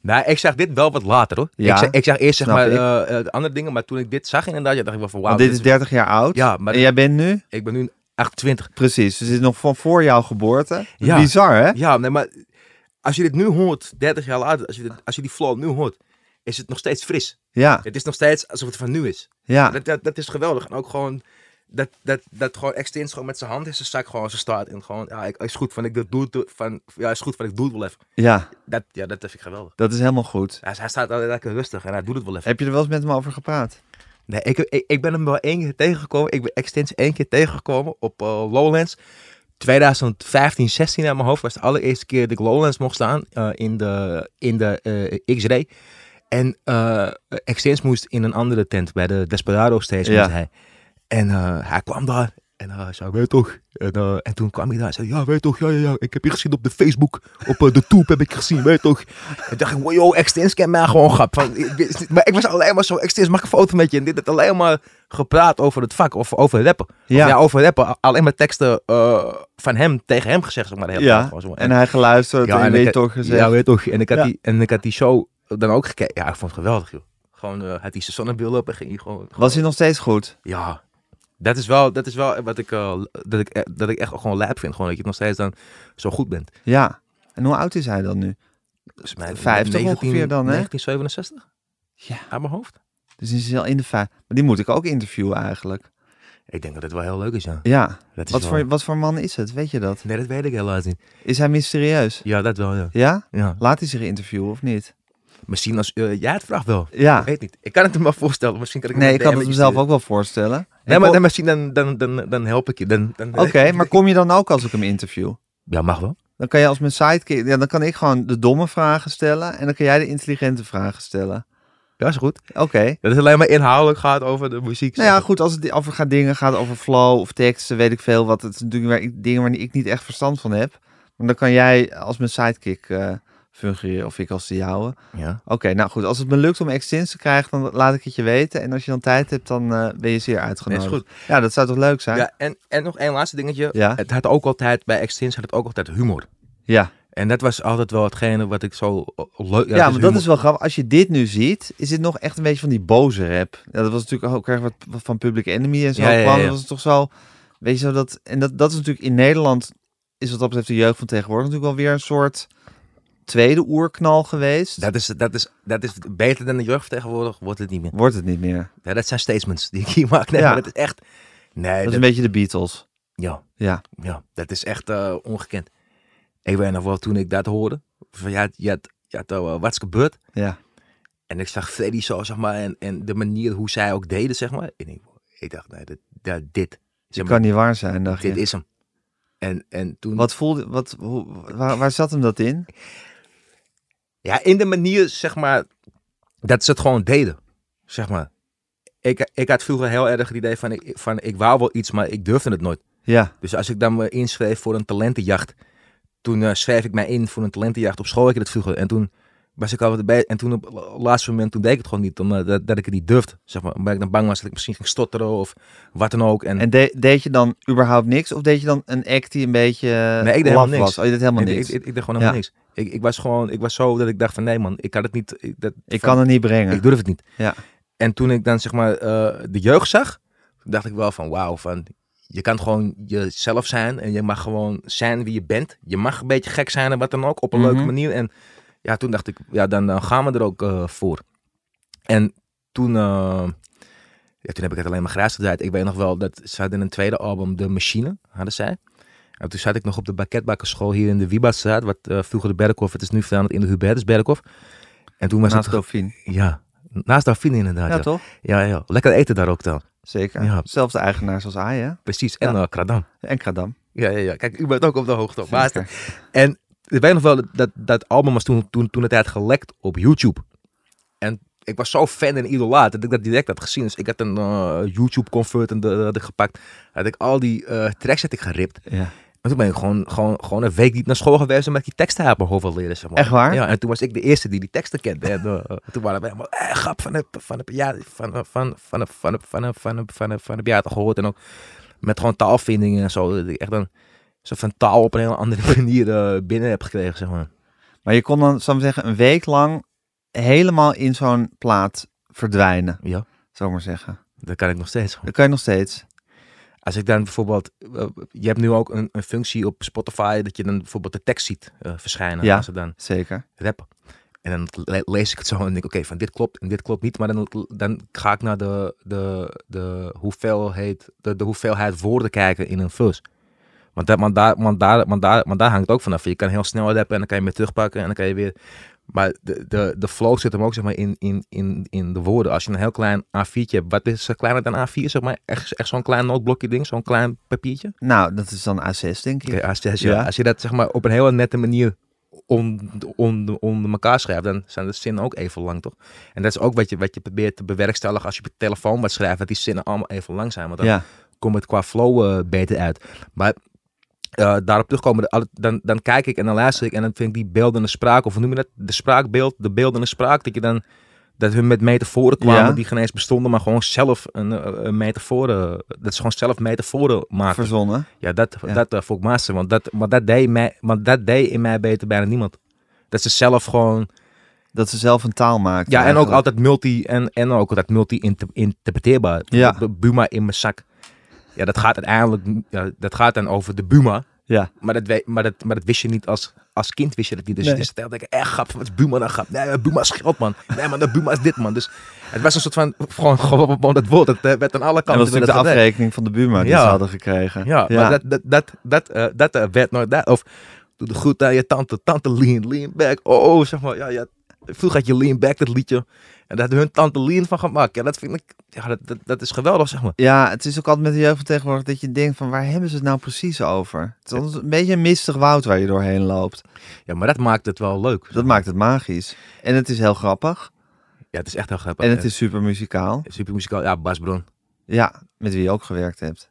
Nou, ik zag dit wel wat later hoor. Ja, ik, zag, ik zag eerst zeg maar eh, eh, de andere dingen, maar toen ik dit zag inderdaad, ja, dacht ik wel van wauw. Dit is 30 jaar oud. Ja, maar en jij bent nu? ik ben nu 28. Precies, dus dit is nog van voor jouw geboorte. Ja. Bizar, hè? Ja, nee, maar als je dit nu hoort, 30 jaar later, als je, dit, als je die flow nu hoort, is het nog steeds fris. Ja, Het is nog steeds alsof het van nu is. ja. Dat, dat, dat is geweldig. En ook gewoon dat, dat, dat gewoon Extins gewoon met zijn hand in zijn zak gewoon zo staat. En gewoon, ja, ik, is goed van ik doe het van, ja, is goed van ik doe het wel even. Ja, Dat, ja, dat vind ik geweldig. dat is helemaal goed. Hij, hij staat altijd lekker rustig en hij doet het wel even. Heb je er wel eens met hem over gepraat? Nee, ik, ik, ik ben hem wel één keer tegengekomen. Ik ben Extins één keer tegengekomen op uh, Lowlands. 2015, 16 aan mijn hoofd was de allereerste keer dat ik Lowlands mocht staan uh, in de, in de uh, X-Ray. En Extins moest in een andere tent bij de Desperado stage. Ja. Hij. En uh, hij kwam daar en hij zei, weet toch? En, uh, en, toen kwam hij daar en zei, ja, weet toch, ja, ja, ja. Ik heb je gezien op de Facebook, op de Tube heb ik gezien, weet toch? En dacht ik, wow, Extins kent mij gewoon grap. Van, ik, maar ik was alleen maar zo, Extins, mag ik een foto met je? En dit had alleen maar gepraat over het vak, of over rappen. Ja. Of, ja over rappen, alleen maar teksten van hem tegen hem gezegd, zeg maar. De hele Ja, gewoon zo. en hij geluisterd Ja, en, en weet ik- toch gezegd. Ja, weet toch. En ik had, Ja. die, en ik had die show dan ook gekeken. Ja, ik vond het geweldig, joh. Gewoon, had hij zijn zonnebril op en ging hij gewoon... Was hij nog steeds goed? Ja, dat is wel, dat is wel wat ik, uh, dat, ik, eh, dat ik echt gewoon lijp vind. Gewoon dat je nog steeds dan zo goed bent. Ja. En hoe oud is hij dan nu? Dus mijn, 50 ongeveer dan, hè? 1967? Ja. Uit mijn hoofd. Dus die is al in de vijf. Maar die moet ik ook interviewen eigenlijk. Ik denk dat het wel heel leuk is, ja. Ja. Dat is Wat wel- voor, wat voor man is het? Weet je dat? Nee, dat weet ik helaas niet. Is hij mysterieus? Ja, dat wel, ja. Ja? ja. Laat hij zich interviewen of niet? Misschien als uh, jij het vraagt wel. Ja. Ik weet niet. Ik kan het me wel voorstellen. Misschien kan ik Nee, ik kan het mezelf ook wel voorstellen. Nee, maar dan, misschien dan, dan, dan, dan help ik je. Dan, dan, Oké, maar kom je dan ook als ik hem interview? Ja, mag wel. Dan kan je als mijn sidekick... Ja, dan kan ik gewoon de domme vragen stellen. En dan kan jij de intelligente vragen stellen. Ja, is goed. Oké. Dat is alleen maar inhoudelijk gaat over de muziek. Nou ja, goed, als het over gaat dingen gaat over flow of teksten, weet ik veel wat. Het is natuurlijk waar ik, dingen waar ik niet echt verstand van heb. Maar dan kan jij als mijn sidekick eh, fungeren of ik als de jouwe. Ja. Oké, nou goed. Als het me lukt om extins te krijgen, dan laat ik het je weten. En als je dan tijd hebt, dan eh, ben je zeer uitgenodigd. goed. Ja, dat zou toch leuk zijn? ja en, en nog één laatste dingetje. Ja. Het had ook altijd, bij Extins had het ook altijd humor. Ja, En dat was altijd wel hetgene wat ik zo eh, leuk... ja, het maar dat is wel grappig. Als je dit nu ziet, is dit nog echt een beetje van die boze rap. Ja, dat was natuurlijk ook erg wat van Public Enemy en zo Ja, ja, kwam. ja. Dat was toch zo, weet je zo dat... En dat, dat is natuurlijk in Nederland, is wat dat betreft de jeugd van tegenwoordig natuurlijk wel weer een soort tweede oerknal geweest. Dat is, dat, is, dat is beter dan de jeugd tegenwoordig, wordt het niet meer. Wordt het niet meer. Ja, dat zijn statements die ik hier maak. Nee, Ja. dat is echt... Nee, Dat is dat, een beetje de Beatles. ja, Ja, ja, dat is echt eh, ongekend. Ik weet nog wel, toen ik dat hoorde, van ja, je had, je had uh, wat is gebeurd? ja. En ik zag Freddy zo, zeg maar, en, en de manier hoe zij ook deden, zeg maar. En ik, ik dacht, nee, dit, dat, dit, zeg maar, kan niet waar zijn, dacht dit je. is hem. En, en toen... Wat voelde, wat, hoe, waar, waar zat hem dat in? Ja, in de manier, zeg maar, dat ze het gewoon deden. Zeg maar. Ik, ik had vroeger heel erg het idee van ik, van, ik wou wel iets, maar ik durfde het nooit. Ja, Dus als ik dan me inschreef voor een talentenjacht, toen eh, schreef ik mij in voor een talentenjacht op school. Ik het vroeger. En toen was ik al bij. En toen op het laatste moment, toen deed ik het gewoon niet. Omdat dat, dat ik het niet durfde. Zeg maar. Omdat ik dan bang was dat ik misschien ging stotteren of wat dan ook. En, en de- deed je dan überhaupt niks? Of deed je dan een act die een beetje Nee, ik deed helemaal niks. was? Oh, je deed helemaal ik, niks. ik, ik, ik deed gewoon helemaal Ja. niks. Ik, ik was gewoon, ik was zo dat ik dacht van nee man, ik kan het niet. Ik, dat, Ik van- kan het niet brengen. Ik durf het niet. Ja. En toen ik dan zeg maar eh, de jeugd zag, dacht ik wel van wauw, van je kan gewoon jezelf zijn en je mag gewoon zijn wie je bent. Je mag een beetje gek zijn en wat dan ook, op een Mhm. leuke manier. En ja, toen dacht ik, ja, dan eh, gaan we er ook eh, voor. En toen, eh, ja, toen heb ik het alleen maar grijs gedraaid. Ik weet nog wel dat ze hadden een tweede album, De Machine, hadden zij. En toen zat ik nog op de Bakketbakkerschool hier in de Wiebadstraat, wat eh, vroeger de Berkhof, het is nu veranderd in de Hubertus Berkhof. En toen was Naast het, Dauphine. ja, naast Dauphine inderdaad. Ja, ja. toch? Ja, ja. Lekker eten daar ook dan. Zeker. Ja. Zelfde eigenaars als Aai, hè? Precies. En Ja. Kradam. En Kradam. Ja, ja, ja. Kijk, u bent ook op de hoogte. Zeker. en ik weet nog wel, dat- dat, dat album was toen, toen, toen de tijd gelekt op YouTube. En ik was zo fan en idolaat dat ik dat direct had gezien. Dus ik had een eh, YouTube converter had ik gepakt. Had ik al die eh, tracks had ik geript. Ja. En toen ben ik gewoon, gewoon, gewoon een week niet naar school geweest om met die teksten uit mijn hoofd leren. Zeg maar. Echt waar? Ja, en toen was ik de eerste die die teksten kende. En eh, toen waren we helemaal, eh, grap van de, van de, ja, van, van, van, van, van, van, van, van de bejaarden gehoord. En ook met gewoon taalvindingen en zo. Dat echt een soort van taal op een hele andere manier eh, binnen heb gekregen, zeg maar. Maar je kon dan, zal ik zeggen, een week lang helemaal in zo'n plaat verdwijnen, Ja, zou ik maar zeggen. dat kan ik nog steeds. Dat kan je nog steeds. Als ik dan bijvoorbeeld, eh, je hebt nu ook een, een functie op Spotify dat je dan bijvoorbeeld de tekst ziet eh, verschijnen. Ja. Als ze dan Zeker. rappen. En dan le- lees ik het zo en denk oké, van dit klopt en dit klopt niet. Maar dan, dan ga ik naar de, de, de, hoeveelheid, de, de hoeveelheid woorden kijken in een verse. Want, dat, want, daar, want, daar, want, daar, want daar hangt het ook vanaf. Je kan heel snel rappen en dan kan je weer terugpakken en dan kan je weer... Maar de, de, de flow zit hem ook zeg maar, in, in, in, in de woorden. Als je een heel klein A4'tje hebt, wat is er kleiner dan A4? Zeg maar? Echt, echt zo'n klein nootblokje ding, zo'n klein papiertje? Nou, dat is dan A6, denk ik. Oké, als, je- als, je, Ja. als je dat zeg maar, op een hele nette manier on- on- onder elkaar schrijft, dan zijn de zinnen ook even lang, toch? En dat is ook wat je, wat je probeert te bewerkstelligen als je op je telefoon wat schrijft, dat die zinnen allemaal even lang zijn. Want dan Ja. komt het qua flow eh, beter uit. Maar eh, daarop terugkomen, dan, dan kijk ik en dan luister ik en dan vind ik die beeldende spraak, of noem je dat? De spraakbeeld, de beeldende spraak, dat je dan... Dat hun met metaforen kwamen Ja. die geen eens bestonden, maar gewoon zelf een, eh, een metaforen... Dat ze gewoon zelf metaforen maken. Verzonnen. Ja, dat, Ja. dat uh, vond ik master. Want dat, maar dat, deed mij, want dat deed in mij beter bijna niemand. Dat ze zelf gewoon... Dat ze zelf een taal maakt. Ja, en ook altijd multi... En, en ook altijd multi-interpreteerbaar. Ja. Buma in mijn zak. Ja, dat gaat uiteindelijk... Ja, dat gaat dan over de Buma. Ja. Maar dat, maar dat, maar dat wist je niet als, als kind, wist je dat niet. Dus Nee. je stelde ik, echt grap, wat is Buma dan grap? Nee, Buma is geld, man. Nee, maar de Buma is dit, man. Dus het was een soort van, gewoon, gewoon, gewoon dat woord. Het eh, werd aan alle En kanten. dat was natuurlijk de afrekening van de Buma die Ja. ze hadden gekregen. ja, maar dat, dat, dat, dat, eh, dat eh, werd nooit... Dat, of doe de goed aan je tante, tante lean, lean back. Oh, oh, zeg maar, ja, ja. Vroeger had je lean back, dat liedje. En daar had hun tante lean van gemaakt. Ja, dat vind ik... Ja, dat, dat, dat is geweldig, zeg maar. Ja, het is ook altijd met de jeugd van tegenwoordig dat je denkt van waar hebben ze het nou precies over? Het is een beetje een mistig woud waar je doorheen loopt. Ja, maar dat maakt het wel leuk. Dat maakt het magisch. En het is heel grappig. Ja, het is echt heel grappig. En het is super muzikaal. Super muzikaal. Ja, Bas Bron. Ja, met wie je ook gewerkt hebt.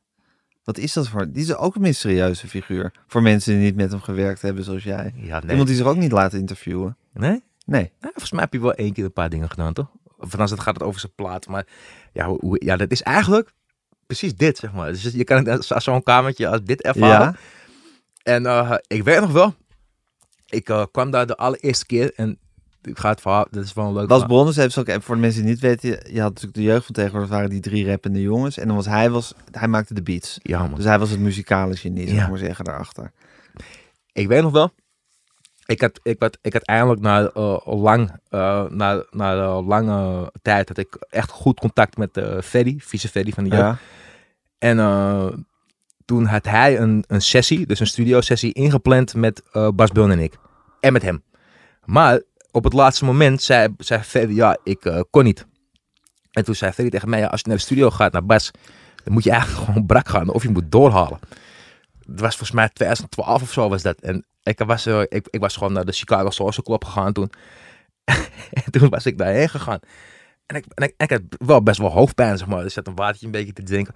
Wat is dat voor? Die is ook een mysterieuze figuur. Voor mensen die niet met hem gewerkt hebben zoals jij. Ja, nee. Iemand die zich ook niet laat interviewen. Nee? Nee. Nou, volgens mij heb je wel één keer een paar dingen gedaan, toch? Of als het gaat het over zijn plaat. Maar ja, hoe, ja, dat is eigenlijk precies dit, zeg maar. Dus je kan het als, zo'n kamertje als dit ervaren. Ja. En eh, ik weet nog wel, ik eh, kwam daar de allereerste keer en ik ga het verhaal, dat is wel een leuk Bas. Bronnes heeft ook, voor de mensen die niet weten, je had natuurlijk de jeugd van tegenwoordig, waren die drie rappende jongens. En dan was hij, was, hij maakte de beats. Ja, man. Dus hij was het muzikale genie, zou Ja. ik maar zeggen, daarachter. Ik weet nog wel, ik had, ik had, ik had eindelijk na, eh, lang, eh, na, na de lange tijd, had ik echt goed contact met eh Ferry, vice Ferry van de jeugd. Ja. En eh, toen had hij een, een sessie, dus een studio sessie, ingepland met eh, Bas Bun en ik. En met hem. Maar op het laatste moment zei, zei Ferry, ja, ik eh, kon niet. En toen zei Ferry tegen mij, ja, als je naar de studio gaat, naar Bas, dan moet je eigenlijk gewoon brak gaan of je moet doorhalen. Het was volgens mij 2012 of zo was dat. En ik was, eh, ik, ik was gewoon naar de Chicago Social Club gegaan toen. en toen was ik daarheen gegaan. En ik, en, ik, ik had wel best wel hoofdpijn, zeg maar. Dus zat een watertje een beetje te drinken.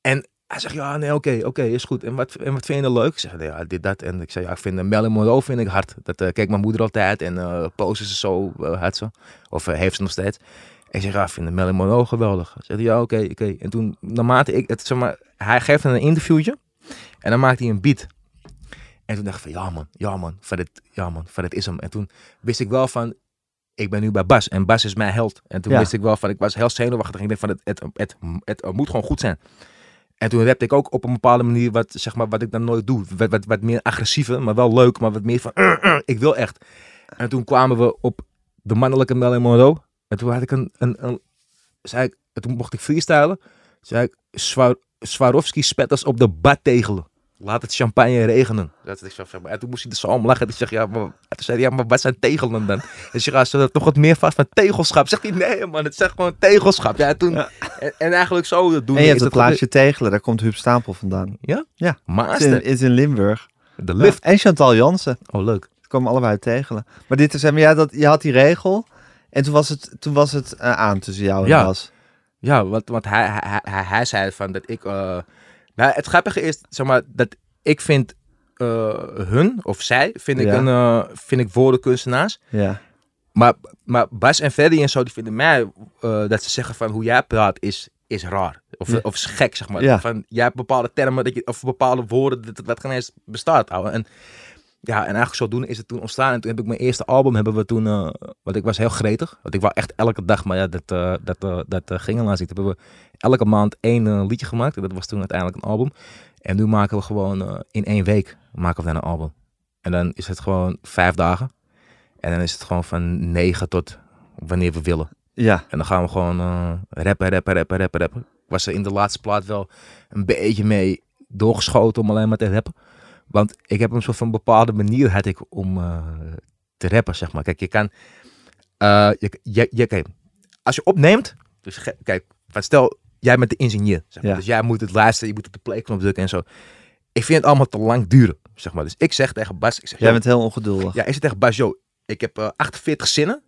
En hij zegt, ja, nee, oké, oké, is goed. En wat, en wat vind je nou leuk? Ik zeg, ja, dit, dat. En ik zei, ja, ik vind uh, Marilyn Monroe vind ik hard. Dat uh, mijn moeder altijd en uh, posen ze zo, had ze. Of heeft ze nog steeds. En ik zeg, ja, ik vind Marilyn Monroe geweldig. Hij zegt, ja, oké, oké. En toen, naarmate ik, het, zeg maar, hij geeft een interviewtje. En dan maakt hij een beat. En toen dacht ik van, ja man, ja man, van dit, ja man, van dit is hem. En toen wist ik wel van, ik ben nu bij Bas en Bas is mijn held. En toen ja. wist ik wel van, ik was heel zenuwachtig. En ik dacht van, het, het, het, het, het moet gewoon goed zijn. En toen rapte ik ook op een bepaalde manier wat, zeg maar, wat ik dan nooit doe. Wat, wat, wat meer agressiever, maar wel leuk, maar wat meer van, uh, uh, ik wil echt. En toen kwamen we op de mannelijke Marilyn Monroe. En toen had ik een, een, een zei ik, toen mocht ik freestylen. Zei ik, Swar, Swarovski spetters op de bad tegelen. Laat het champagne regenen. Dat ik zo, zeg maar. En toen moest hij er zo om lachen. En, zeg, ja, maar, toen zei hij, ja, maar wat zijn tegelen dan? En ze gaat ze toch wat meer vast van tegelschap. Zegt hij, nee man, het zegt gewoon tegelschap. Ja, toen, ja. En, en, eigenlijk zo doen. En je hebt het plaatsje Tegelen, daar komt Huub Stapel vandaan. Ja? Ja, Maaster. is in, is in Limburg. De lift. Ja, en Chantal Jansen. Oh, leuk. Ze komen allebei uit Tegelen. Maar dit is, maar ja, dat, je had die regel. En toen was het, toen was het uh, aan tussen jou en ja. Bas. Ja, want, want hij, hij, hij, hij zei van dat ik... Uh, nou, het grappige is, zeg maar, dat ik vind uh, hun of zij, vind ik, Ja. een, uh, vind ik woordenkunstenaars. Ja. Maar, maar Bas en Ferdy en zo, die vinden mij uh, dat ze zeggen van hoe jij praat is, is raar. Of, Ja. of is gek, zeg maar. Van, jij hebt bepaalde termen dat je, of bepaalde woorden dat, dat geen eens bestaat. Ouwe. En, ja, en eigenlijk zodoende is het toen ontstaan. En toen heb ik mijn eerste album, hebben we toen, uh, want ik was heel gretig. Want ik wou echt elke dag, maar ja, dat, uh, dat, uh, dat ging helaas niet. Toen hebben we elke maand één liedje gemaakt. En dat was toen uiteindelijk een album. En nu maken we gewoon in één week maken we dan een album. En dan is het gewoon vijf dagen. En dan is het gewoon van negen tot wanneer we willen. Ja. En dan gaan we gewoon rappen, rappen, rappen, rappen, rappen. Ik was er in de laatste plaat wel een beetje mee doorgeschoten om alleen maar te rappen. Want ik heb een soort van bepaalde manier had ik om uh, te rappen, zeg maar. Kijk, je kan... Uh, je, je, je, kijk, als je opneemt... Dus kijk, stel, jij bent de ingenieur. Zeg maar. Ja. Dus jij moet het luisteren, je moet op de playknop drukken en zo. Ik vind het allemaal te lang duren, zeg maar. Dus ik zeg tegen Bas... Ik zeg, Jij bent heel ongeduldig. Ja, ik zeg tegen Bas, ik heb uh, 48 zinnen.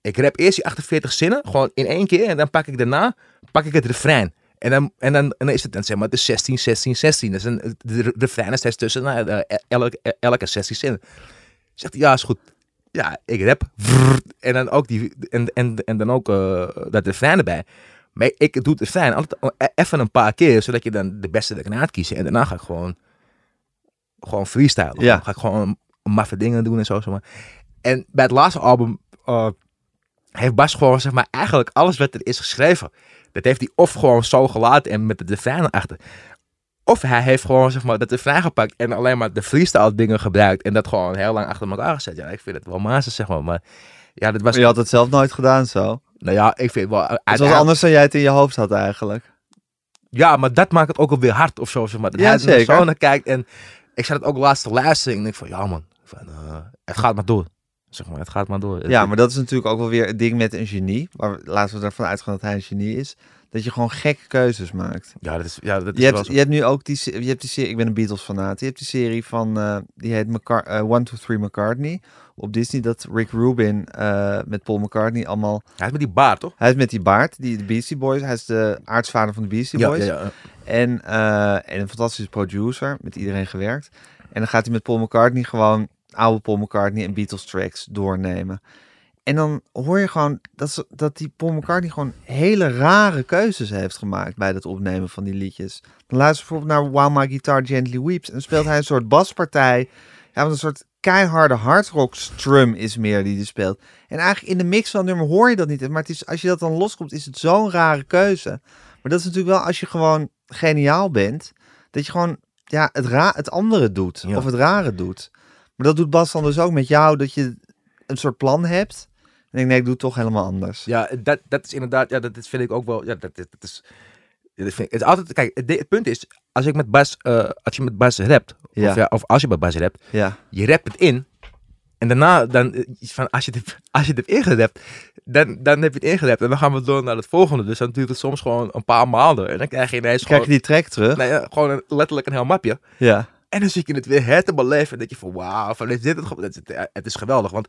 Ik rap eerst die 48 zinnen, gewoon in één keer. En dan pak ik daarna, pak ik het refrein. En dan, en dan, en dan is het dan zeg maar de 16, 16, 16. Dus een, de refrein is tussen nou, de, elke, elke 16 zinnen. Zegt hij, ja, is goed. Ja, ik rap. En dan ook, die, en, en, en dan ook uh, dat refrein erbij. Maar ik doe het refrein altijd even een paar keer, zodat je dan de beste er kan uitkiezen. En daarna ga ik gewoon, gewoon freestylen. Ja. Dan ga ik gewoon maffe dingen doen en zo. Zeg maar. En bij het laatste album uh, heeft Bas gewoon, zeg maar, eigenlijk alles wat er is geschreven. Dat heeft hij of gewoon zo gelaten en met de refrein erachter. Of hij heeft gewoon, zeg maar, dat refrein gepakt en alleen maar de freestyle dingen gebruikt. En dat gewoon heel lang achter elkaar gezet. Ja, ik vind het wel maas, zeg maar. Maar ja, dat was... Maar je had het zelf nooit gedaan zo. Nou ja, ik vind wel... Het was anders dan jij het in je hoofd had eigenlijk. Ja, maar dat maakt het ook alweer hard of zo, zeg maar. Dat ja, hij zeker. zo naar kijkt en ik zat het ook laatst te luisteren en ik denk van, ja man, van, uh, het gaat maar door. Zeg maar, het gaat maar door. Ja, maar dat is natuurlijk ook wel weer het ding met een genie. Maar laten we ervan uitgaan dat hij een genie is. Dat je gewoon gekke keuzes maakt. Ja, dat is, ja, dat is Je wel hebt, zo. je hebt nu ook die, je hebt die serie, ik ben een Beatles fanaat. Je hebt die serie van, eh, die heet eh, One, Two, Three McCartney. Op Disney, dat Rick Rubin eh, met Paul McCartney allemaal... Hij is met die baard, toch? Hij is met die baard, die de Beastie Boys. Hij is de aartsvader van de Beastie Ja, Boys. ja, ja. En, en een fantastische producer, met iedereen gewerkt. En dan gaat hij met Paul McCartney gewoon oude Paul McCartney en Beatles tracks doornemen. En dan hoor je gewoon dat, ze, dat die Paul McCartney gewoon hele rare keuzes heeft gemaakt bij het opnemen van die liedjes. Dan luister bijvoorbeeld naar While My Guitar Gently Weeps en dan speelt hij een soort baspartij. Ja, een soort keiharde hardrock strum is meer die hij speelt. En eigenlijk in de mix van het nummer hoor je dat niet. Maar het is, als je dat dan loskomt, is het zo'n rare keuze. Maar dat is natuurlijk wel als je gewoon geniaal bent, dat je gewoon ja, het, ra het andere doet. Ja. Of het rare doet. Maar dat doet Bas dan dus ook met jou, dat je een soort plan hebt. En ik denk, nee, ik doe het toch helemaal anders. Ja, dat, dat is inderdaad, ja, dat, dat vind ik ook wel, ja, dat, dat, dat is, dat vind ik, het is altijd, kijk, het, het punt is, als ik met Bas, eh, als je met Bas rapt, Ja. of, ja, of als je met Bas rapt, Ja, je rapt het in, en daarna, dan, eh, van, als je het, als je het hebt ingerapt, dan, dan heb je het ingerapt, en dan gaan we door naar het volgende, dus dan duurt het soms gewoon een paar maanden, en dan krijg je ineens krijg gewoon, je die track terug? nou ja, gewoon een, letterlijk een heel mapje, Ja. En dan zit je het weer her te beleven. En denk je van wauw, van dit het, het, is- het is geweldig. Want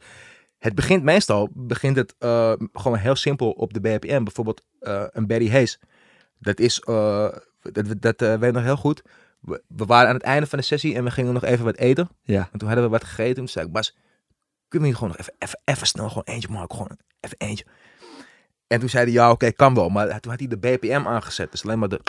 het begint meestal, begint het eh, gewoon heel simpel op de BPM. Bijvoorbeeld eh, een Barry Hayes. Dat is, eh, dat, dat weet ik nog heel goed. We, we waren aan het einde van de sessie en we gingen nog even wat eten. Ja. En toen hadden we wat gegeten. Toen zei ik, Bas, kunnen we hier gewoon nog even, even, even snel gewoon eentje maken? Gewoon even eentje. En toen zei hij, ja oké, kan wel. Maar toen had hij de BPM aangezet. Dus alleen maar de...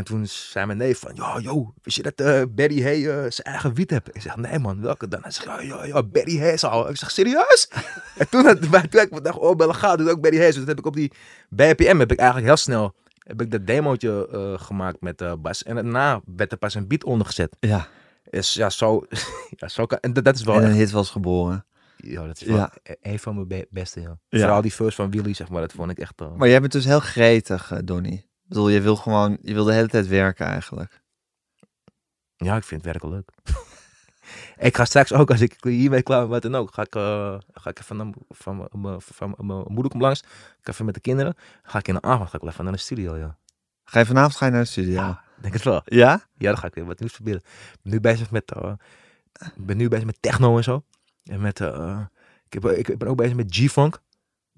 En toen zei mijn neef van, ja, joh, wist je dat eh Barry Hay eh, zijn eigen wiet heeft? Ik zeg, nee man, welke dan? Hij zegt, ja, ja, ja, Barry Hayes al. Ik zeg, serieus? en toen, had, toen heb ik dacht, oh, bellen gaat, dus ook Barry Hayes. Dus toen heb ik op die BPM, heb ik eigenlijk heel snel, heb ik dat demootje eh, gemaakt met Bas. En daarna werd er pas een beat ondergezet. Ja. Is, ja, zo, ja, zo kan, en dat, dat is wel En een hit was geboren. ja, dat is wel Ja. e- een van mijn be- beste, ja. Ja. Vooral die first van Willy, zeg maar, dat vond ik echt... Maar jij bent dus heel gretig, Donny. Ik bedoel, je wil gewoon, je wil de hele tijd werken eigenlijk. Ja, ik vind het werken leuk. ik ga straks ook, als ik hiermee klaar ben, wat dan ook, ga ik, eh, ga ik even naar, van, m- van, van mijn moeder komt langs. Ik ga even met de kinderen. Ga ik in de avond ga ik wel even naar de studio, ja. Ga je vanavond ga je naar de studio? Ja, denk het wel. Ja? Ja, dan ga ik weer wat nieuws proberen. Ik ben nu bezig met, ik ben nu bezig met techno en zo. En met, eh, ik, heb, ik ben ook bezig met G-funk. Een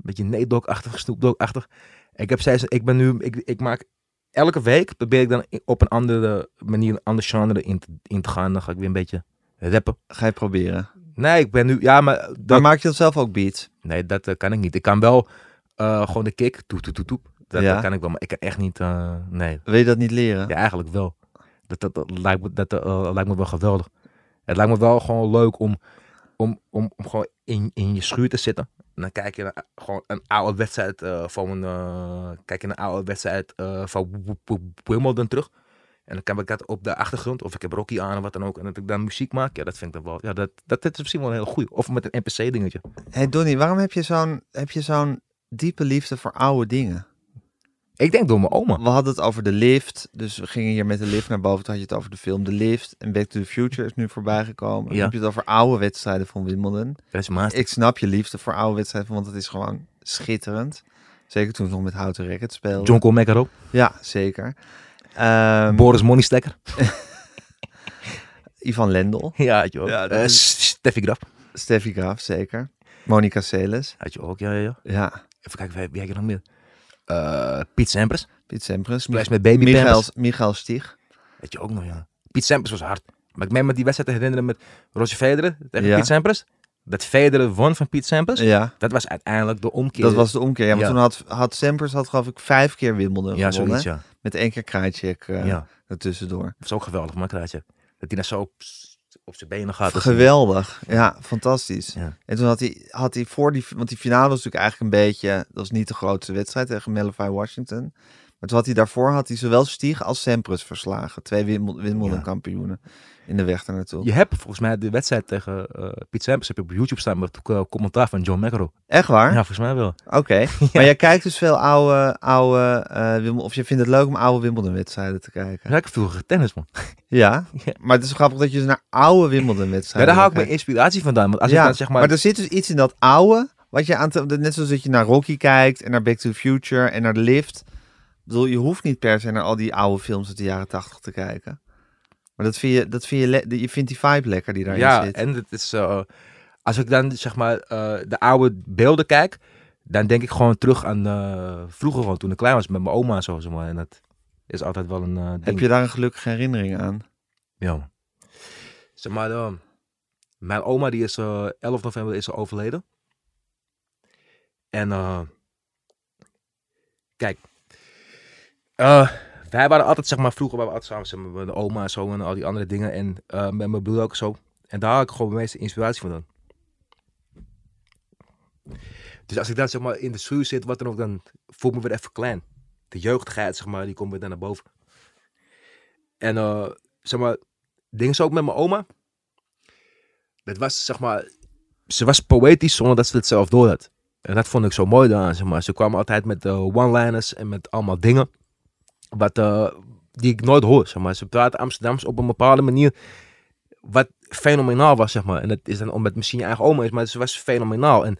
beetje Nate Dogg-achtig, Snoop Dogg-achtig. Ik heb steeds, ik ben nu, ik, ik maak elke week probeer ik dan op een andere manier, een ander genre in te, in te gaan. Dan ga ik weer een beetje rappen. Ga je proberen. Nee, ik ben nu, ja, maar Dan dat, maak je dat zelf ook beats. nee, dat eh, kan ik niet. Ik kan wel eh, gewoon de kick, toep, toep, toep, toep. Dat, Ja. dat kan ik wel, maar ik kan echt niet, eh, nee. Wil je dat niet leren? Ja, eigenlijk wel. Dat, dat, dat lijkt, me, dat lijkt me wel geweldig. Het lijkt me wel gewoon leuk om, om, om, om gewoon in, in je schuur te zitten. En dan kijk je naar gewoon een oude wedstrijd eh, van eh, kijk je naar een oude wedstrijd eh, van Wimbledon terug. En dan kan ik dat op de achtergrond, of ik heb Rocky aan of wat dan ook, en dat ik dan muziek maak. Ja, dat vind ik dan wel. Ja, dat, dat, dat is misschien wel een heel goed. Of met een NPC-dingetje. hey Donny, waarom heb je zo'n heb je zo'n diepe liefde voor oude dingen? Ik denk door mijn oma. We hadden het over de lift, dus we gingen hier met de lift naar boven. Toen had je het over de film De Lift. En Back to the Future is nu voorbij gekomen. Dan Ja. heb je het over oude wedstrijden van Wimbledon. Ik snap je liefde voor oude wedstrijden, want het is gewoon schitterend. Zeker toen ik nog met houten racket speelde. John ook. Ja, zeker. Ehm, Boris Money Stekker. Ivan Lendl. Ja, had je ook. Ja, Eh, is- Steffi Graf. Steffi Graaf, zeker. Monica Seles. Had je ook, ja, ja, ja. Ja. Even kijken, wie, wie heb ik nog meer? Eh Piet Sampras. Piet Sampras. Splash met Baby Michael. Michael Stieg. Weet je ook nog, ja. Piet Sampras was hard. Maar ik meen me die wedstrijd te herinneren met Roger Federer tegen Ja. Piet Sampras. Dat Federer won van Piet Sampras. Ja, Dat was uiteindelijk de omkeer. dat was de omkeer. Ja, want Ja. toen had, had Sampras had geloof ik vijf keer Wimbledon Ja, gewonnen. zoiets, ja. Met één keer Krajicek eh ja. ertussendoor. Dat was ook geweldig, maar kraatje. Dat hij nou zo op, zijn benen gaat. Geweldig. Ja, fantastisch. Ja. En toen had hij, had hij voor die... Want die finale was natuurlijk eigenlijk een beetje... Dat was niet de grootste wedstrijd tegen Mellify Washington. Maar toen had hij daarvoor had hij zowel Stieg als Semprus verslagen. Twee Wimbledon Wimbledon Ja. kampioenen in de weg daar naartoe. Je hebt volgens mij de wedstrijd tegen eh Piet Sampras heb je op YouTube staan met eh, commentaar van John McEnroe. Echt waar? Ja, volgens mij wel. Oké. Maar jij kijkt dus veel oude, oude eh, Wimbledon, of je vindt het leuk om oude Wimbledon-wedstrijden te kijken. Ja, ik vroeger tennis, man. Ja? Ja. Maar het is grappig dat je dus naar oude Ja, Wimbledon-wedstrijden daar haal ik mijn inspiratie vandaan. Want als ja, ik dan zeg maar... maar er zit dus iets in dat oude, wat je aan te, net zoals dat je naar Rocky kijkt en naar Back to the Future en naar The Lift. Bedoel, je hoeft niet per se naar al die oude films uit de jaren tachtig te kijken. Maar dat vind je, dat vind je, le- je vindt die vibe lekker die daarin ja, zit. en het is... eh, als ik dan zeg maar eh, de oude beelden kijk, dan denk ik gewoon terug aan eh, vroeger gewoon toen ik klein was met mijn oma en zo. Zeg maar. En dat is altijd wel een. Heb je daar een gelukkige herinnering aan? Ja. Zeg maar, eh, mijn oma die is eh 11 november is overleden. En eh, kijk, eh, wij waren altijd, zeg maar, vroeger waren we altijd samen zeg maar, met de oma en zo en al die andere dingen. En eh, met mijn broer ook zo. En daar had ik gewoon de meeste inspiratie van dan. Dus als ik dan zeg maar in de schuur zit, wat dan ook, dan voel ik me weer even klein. De jeugdigheid, zeg maar, die komt weer dan naar boven. En eh, zeg maar, dingen zo ook met mijn oma. Dat was, zeg maar, ze was poëtisch zonder dat ze het zelf door had. En dat vond ik zo mooi daaraan, zeg maar. Ze kwam altijd met eh, one-liners en met allemaal dingen. Wat, eh, die ik nooit hoor, zeg maar. Ze praten Amsterdams op een bepaalde manier. Wat fenomenaal was, zeg maar. En dat is dan omdat het misschien je eigen oma is, maar ze was fenomenaal. En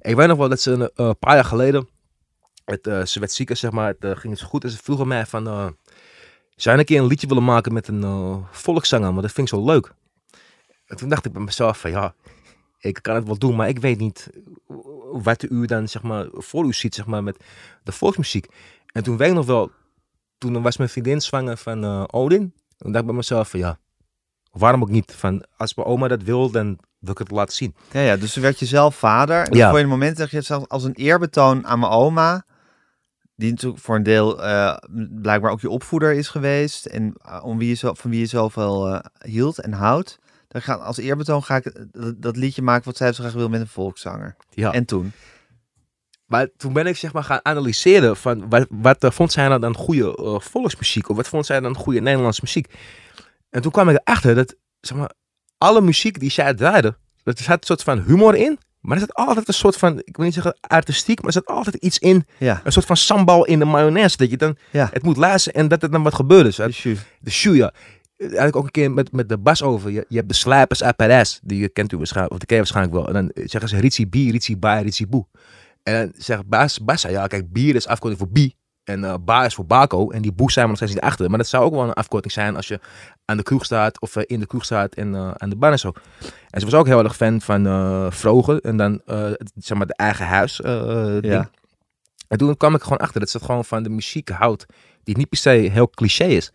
ik weet nog wel dat ze een eh, paar jaar geleden, het, eh, ze werd zieker, zeg maar. Het ging zo goed. En ze vroeg aan mij van, zou een keer een liedje willen maken met een volkszanger? Want dat vind ik zo leuk. En toen dacht ik bij mezelf van, ja, ik kan het wel doen, maar ik weet niet wat u dan, zeg maar, voor u ziet, zeg maar, met de volksmuziek. En toen weet ik nog wel, toen was mijn vriendin zwanger van eh, Odin. Toen dacht ik bij mezelf van, ja, waarom ook niet? Van, als mijn oma dat wil, dan wil ik het laten zien. Ja, ja, dus toen werd je zelf vader. En Ja. voor je een moment zeg je het zelfs als een eerbetoon aan mijn oma. Die natuurlijk voor een deel eh, blijkbaar ook je opvoeder is geweest. En eh, om wie je zo, van wie je zoveel hield en houdt. Dan ga, als eerbetoon ga ik dat, dat liedje maken wat zij zo graag wil met een volkszanger. Ja. En toen? Maar toen ben ik zeg maar gaan analyseren van wat, wat eh, vond zij nou dan goede eh, volksmuziek of wat vond zij dan goede Nederlandse muziek. En toen kwam ik erachter dat zeg maar alle muziek die zij draaide, dat er zat een soort van humor in, maar er zat altijd een soort van, ik wil niet zeggen artistiek, maar er zat altijd iets in, Ja, een soort van sambal in de mayonaise, dat je dan ja. het moet luisteren en dat er dan wat gebeurt. Dus De shoe, ja. Eigenlijk ook een keer met, met de bas over. Je, je hebt de slijpers uit Parijs. Die kent u waarschijnlijk, of die ken je waarschijnlijk wel. En dan zeggen ze Ritsi Bi, Ritsi Ba, Ritsi Boe. En zegt Bas, Bas zei, ja kijk, bier is afkorting voor Bi. En eh Ba is voor Baco. En die Boe zijn we nog steeds niet achter. Maar dat zou ook wel een afkorting zijn als je aan de kroeg staat. Of eh, in de kroeg staat en eh, aan de bar en zo. En ze was ook heel erg fan van eh Vrogen. En dan, het- zeg maar, de eigen huis ding. Ja. En toen kwam ik gewoon achter dat ze het gewoon van de muziek houdt. Die niet per se heel cliché is.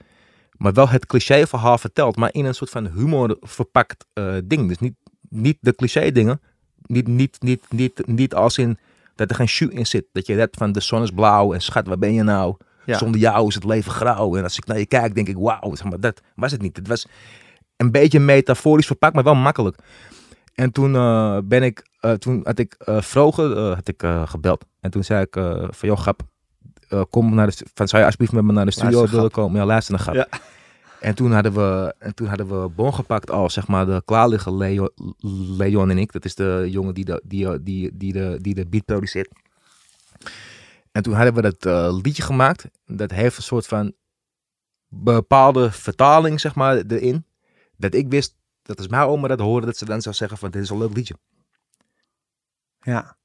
Maar wel het cliché verhaal vertelt. Maar in een soort van humor verpakt ding. Dus niet, niet de cliché dingen. Niet, niet, niet, niet, niet als in dat er geen shoe in zit. Dat je hebt van de zon is blauw en schat, waar ben je nou? Ja. Zonder jou is het leven grauw. En als ik naar je kijk, denk ik, wauw. Zeg maar, dat was het niet. Het was een beetje metaforisch verpakt, maar wel makkelijk. En toen eh, ben ik, eh, toen had ik uh, Vroger eh, had ik, gebeld. En toen zei ik van, joh, grap, kom naar de, van, zou je alsjeblieft met me naar de studio willen komen? Ja, luister naar grap. Ja. En toen hadden we, en toen hadden we bon gepakt al, zeg maar, de klaarliggen Leo, Leon en ik. Dat is de jongen die de, die, die, die, de, die de beat produceert. En toen hadden we dat eh, liedje gemaakt. Dat heeft een soort van bepaalde vertaling, zeg maar, erin. Dat ik wist, dat als mijn oma dat hoorde, dat ze dan zou zeggen van, dit is een leuk liedje. Ja.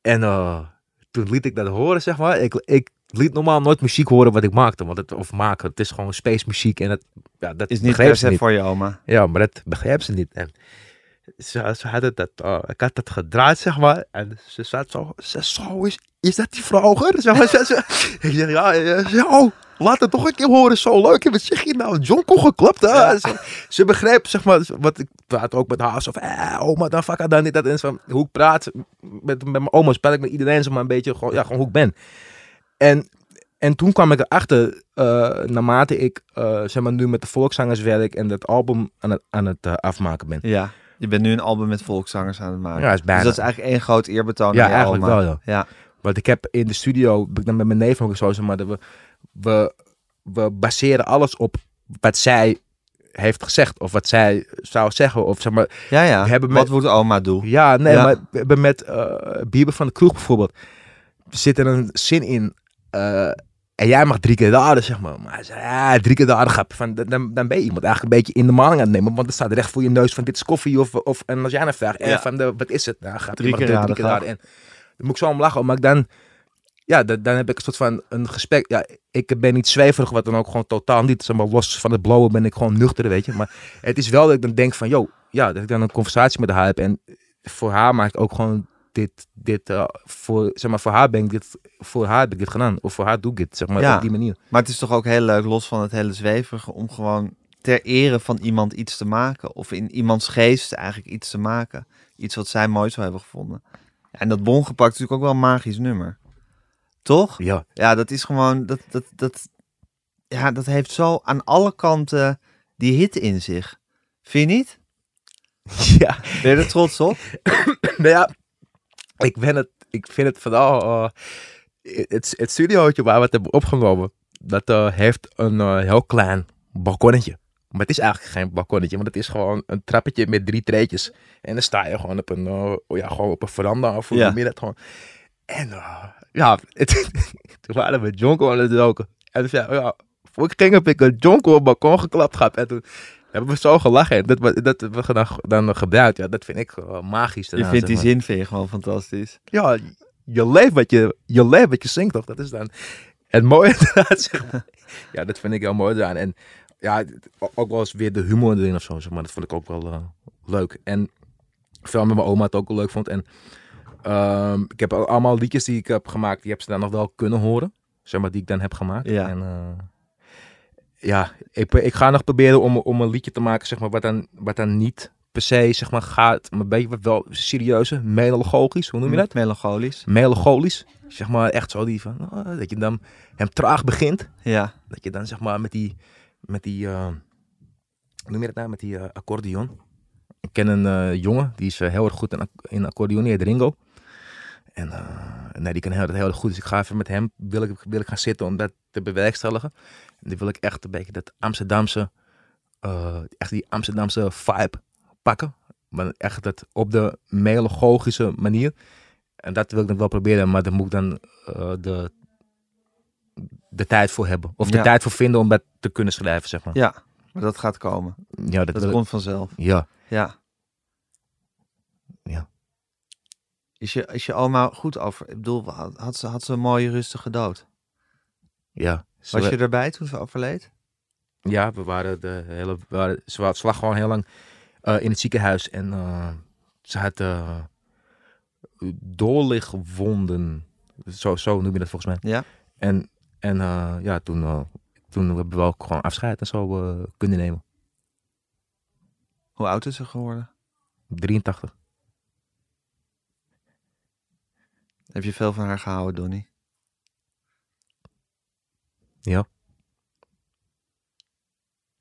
En eh, toen liet ik dat horen, zeg maar. Ik, ik liet normaal nooit muziek horen wat ik maakte. Want het, of maken. Het is gewoon space muziek. En dat, ja, dat Is niet begreep ze niet. voor je oma. Ja, maar dat begreep ze niet. En ze, ze hadden dat, eh, ik had dat gedraaid, zeg maar. En ze zat zo, ze, zo is, is dat die vroeger? Zeg maar, ze, ze- ik zeg, ja, oh, laat het toch een keer horen, zo leuk. En wat zeg je nou, John kon geklapt, hè? Ze, ze begreep, zeg maar, wat ik praat ook met haar, zo van, eh, oma, dan fuck dan niet. Dat en zo, hoe ik praat met, met mijn oma, spel ik met iedereen, zeg maar, een beetje, gewoon, ja, gewoon hoe ik ben. En, en toen kwam ik erachter, eh naarmate ik, eh, zeg maar, nu met de volkszangers werk en dat album aan het, aan het eh, afmaken ben. Ja. Je bent nu een album met volkszangers aan het maken. Ja, is bijna. Dus dat is eigenlijk één groot eerbetoon Ja, aan eigenlijk wel, ja. Ja. Want ik heb in de studio, ben ik dan met mijn neef ook zo, zeg maar, dat we we, we baseren alles op wat zij heeft gezegd. Of wat zij zou zeggen. Of zeg maar, Ja, ja. We hebben Wat met- moet oma doen? ja, nee, Ja. maar we hebben met eh Bieber van de Kroeg bijvoorbeeld. Zit er een zin in. Eh, en jij mag drie keer de aarde, zeg maar. Maar hij zei, ja, drie keer de aarde, grap. Van, dan, dan ben je iemand eigenlijk een beetje in de maling aan het nemen. Want er staat recht voor je neus van dit is koffie. Of, of en als jij dan vraagt, eh, Ja. van de, wat is het? Nou, grap, Drie mag keer drie, raden, keer de aarde. En dan moet ik zo om lachen. Maar ik dan, ja, dan, dan heb ik een soort van een gesprek. Ja, ik ben niet zweverig, wat dan ook gewoon totaal niet. Zeg maar, los van het blowen ben ik gewoon nuchter, weet je. Maar het is wel dat ik dan denk van, joh, ja, dat ik dan een conversatie met haar heb. En voor haar maak ik ook gewoon dit, dit eh, voor, zeg maar, voor haar ben ik dit, voor haar heb ik dit gedaan. Of voor haar doe ik dit, zeg maar, Ja. op die manier. Maar het is toch ook heel leuk, los van het hele zweverige, om gewoon ter ere van iemand iets te maken. Of in iemands geest eigenlijk iets te maken. Iets wat zij mooi zou hebben gevonden. En dat bongepakt is natuurlijk ook wel een magisch nummer. Toch? Ja, Ja, dat is gewoon, dat, dat, dat, ja, dat heeft zo aan alle kanten die hit in zich. Vind je niet? ja. Ben je er trots op? nou ja, ik, ben het, ik vind het vooral, eh, het, het studiootje waar we het hebben opgenomen, dat eh, heeft een eh, heel klein balkonnetje. Maar het is eigenlijk geen balkonnetje, want het is gewoon een trappetje met drie treetjes. En dan sta je gewoon op een, ja, gewoon op een veranda of hoe Ja. noem gewoon. En ja, het, toen waren we Jonko aan het roken. En toen ja, voor ik ging heb ik een Jonko op het balkon geklapt gehad. En toen hebben we zo gelachen. En dat, we- dat hebben we dan, dan gebruikt. Ja, dat vind ik magisch. Je daarna, vindt die zeg maar. zin vind je gewoon fantastisch. Ja, je leeft wat je, je leeft wat je zingt toch? Dat is dan het mooie. Ja, dat vind ik heel mooi eraan. En ja, ook wel eens weer de humor erin of zo, zeg maar. Dat vond ik ook wel eh, leuk. En vooral met mijn oma het ook wel leuk vond. En ehm, ik heb al- allemaal liedjes die ik heb gemaakt, die heb ze dan nog wel kunnen horen. Zeg maar, die ik dan heb gemaakt. Ja. En eh, ja, ik, ik ga nog proberen om, om een liedje te maken, zeg maar, wat dan, wat dan niet per se, zeg maar, gaat, maar een beetje wel serieuze, melancholisch, hoe noem je dat? Melancholisch. melancholisch. Zeg maar echt zo die van, oh, dat je dan hem traag begint. Ja. Dat je dan zeg maar met die, met die, eh, hoe noem je dat nou, met die eh, accordeon. Ik ken een eh, jongen, die is heel erg goed in, in accordeon, die heet Ringo. En eh, nee, die kan heel, dat heel goed. Dus ik ga even met hem, wil ik, wil ik gaan zitten om dat te bewerkstelligen. En dan wil ik echt een beetje dat Amsterdamse, eh, echt die Amsterdamse vibe pakken. Maar echt dat op de melancholische manier. En dat wil ik dan wel proberen, maar daar moet ik dan eh, de, de tijd voor hebben. Of de Ja. tijd voor vinden om dat te kunnen schrijven, zeg maar. Ja, maar dat gaat komen. Ja, dat, Dat wil ik- komt vanzelf. Ja, Ja. Ja. Is je, is je oma goed over? Ik bedoel, had, ze, had ze een mooie rustige dood? ja. Was je erbij toen ze overleed? Ja, we waren de hele, we waren, ze, wa- ze lag gewoon heel lang eh, in het ziekenhuis en eh, ze had uh, doorligwonden. Zo, zo noem je dat volgens mij. Ja. En, en eh, ja, toen, eh, toen hebben we ook gewoon afscheid en zo eh, kunnen nemen. Hoe oud is ze geworden? 83. Heb je veel van haar gehouden, Donnie? Ja.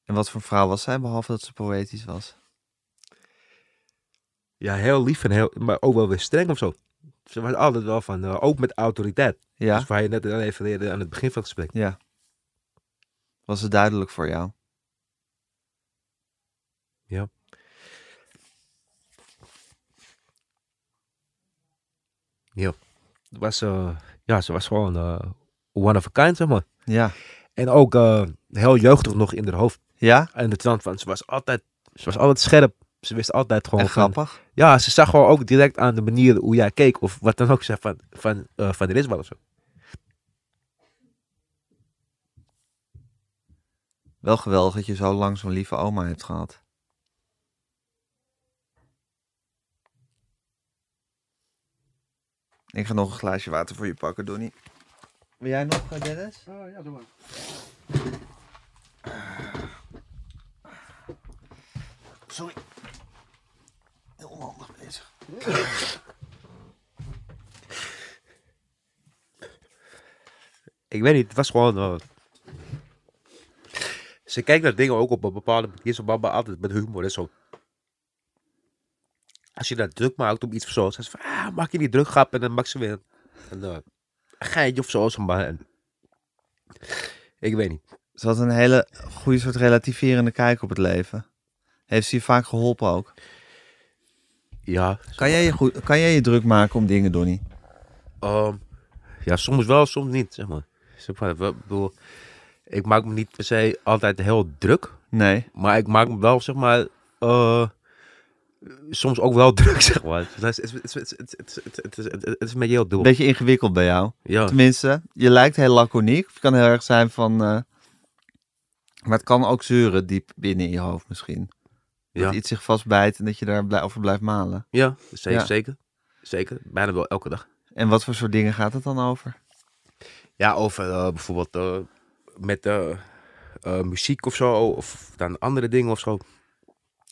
En wat voor vrouw was zij, behalve dat ze poëtisch was? Ja, heel lief en heel, maar ook wel weer streng of zo. Ze was altijd wel van, eh, ook met autoriteit. Ja? Dus waar je net al even leerde aan het begin van het gesprek. Ja. Was het duidelijk voor jou? Het was, eh, ja, ze was gewoon eh, one of a kind, zeg maar. Ja. En ook eh, heel jeugdig nog in haar hoofd. Ja? En de trant van, ze was altijd, ze was altijd scherp. Ze wist altijd gewoon En van, grappig? ja, ze zag gewoon ook direct aan de manier hoe jij keek. Of wat dan ook, zeg van, van, van er is wel of zo. Wel geweldig dat je zo lang zo'n lieve oma hebt gehad. Ik ga nog een glaasje water voor je pakken, Donnie. Wil jij nog, eh, Dennis? Oh, ja, doe maar. Sorry. Heel onhandig bezig. Ik weet niet, het was gewoon... eh, ze kijkt naar dingen ook op een bepaalde manier. Zo mama altijd met humor en zo. Als je dat druk maakt om iets of zo, ze van, ah, maak je niet druk, grap. En dan maakt ze weer een, een, eh, een geintje of zo. maar. Ik weet niet. Ze had een hele goede soort relativerende kijk op het leven. Heeft ze je vaak geholpen ook? Ja, Kan jij je, goed, kan jij je druk maken om dingen, Donnie? Ehm, ja, soms wel, soms niet, zeg maar. Ik bedoel, ik maak me niet per se altijd heel druk, Nee. maar ik maak me wel, zeg maar, eh, soms ook wel druk, zeg maar. Het is, het is, het is, het is, het is, het is een beetje heel dubbel. Beetje ingewikkeld bij jou. Ja, Tenminste, je lijkt heel laconiek. Het kan heel erg zijn van... eh, maar het kan ook zeuren diep binnen in je hoofd misschien. Dat iets zich vastbijt en dat je daar blij- over blijft malen. ja, zeker, Ja. zeker. Zeker, bijna wel elke dag. En wat voor soort dingen gaat het dan over? Ja, over eh, bijvoorbeeld eh, met muziek of zo, of dan andere dingen of zo.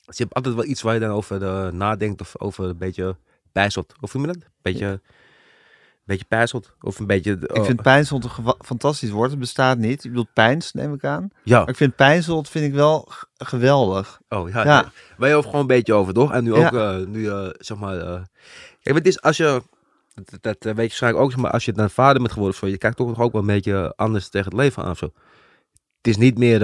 Dus je hebt altijd wel iets waar je dan over eh, nadenkt of over een beetje pijzelt. Of hoe je dat? Een beetje, een beetje pijzelt. Of een beetje... Ik vind pijnzelt een fantastisch woord. Het bestaat niet. Je bedoelt pijns, neem ik aan. Ja, Maar ik vind pijnzelt vind ik wel geweldig. oh ja. Ja. je over gewoon een beetje over, toch? En nu Ja. ook, eh, nu eh, zeg maar... kijk, het is als je... Dat, dat weet je waarschijnlijk ook, zeg maar als je dan vader bent geworden of zo, je kijkt toch ook wel een beetje anders tegen het leven aan of zo. Het is niet meer...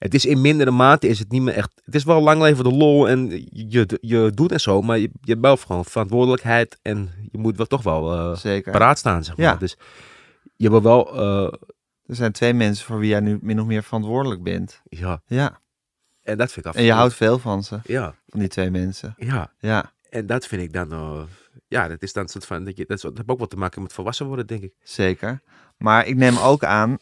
het is in mindere mate is het niet meer echt... Het is wel lang leven de lol en je, je doet en zo, maar je, je hebt wel gewoon verantwoordelijkheid en je moet wel toch wel eh, Zeker. paraat staan, zeg maar. Ja. Dus je wil wel... eh, Er zijn twee mensen voor wie jij nu min of meer verantwoordelijk bent. ja, Ja. en dat vind ik af. En je houdt veel van ze, Ja, van die twee mensen. ja. Ja, En dat vind ik dan, eh, ja, dat is dan een soort van, dat, je, dat, heeft ook wat te maken met volwassen worden, denk ik. zeker. Maar ik neem ook aan,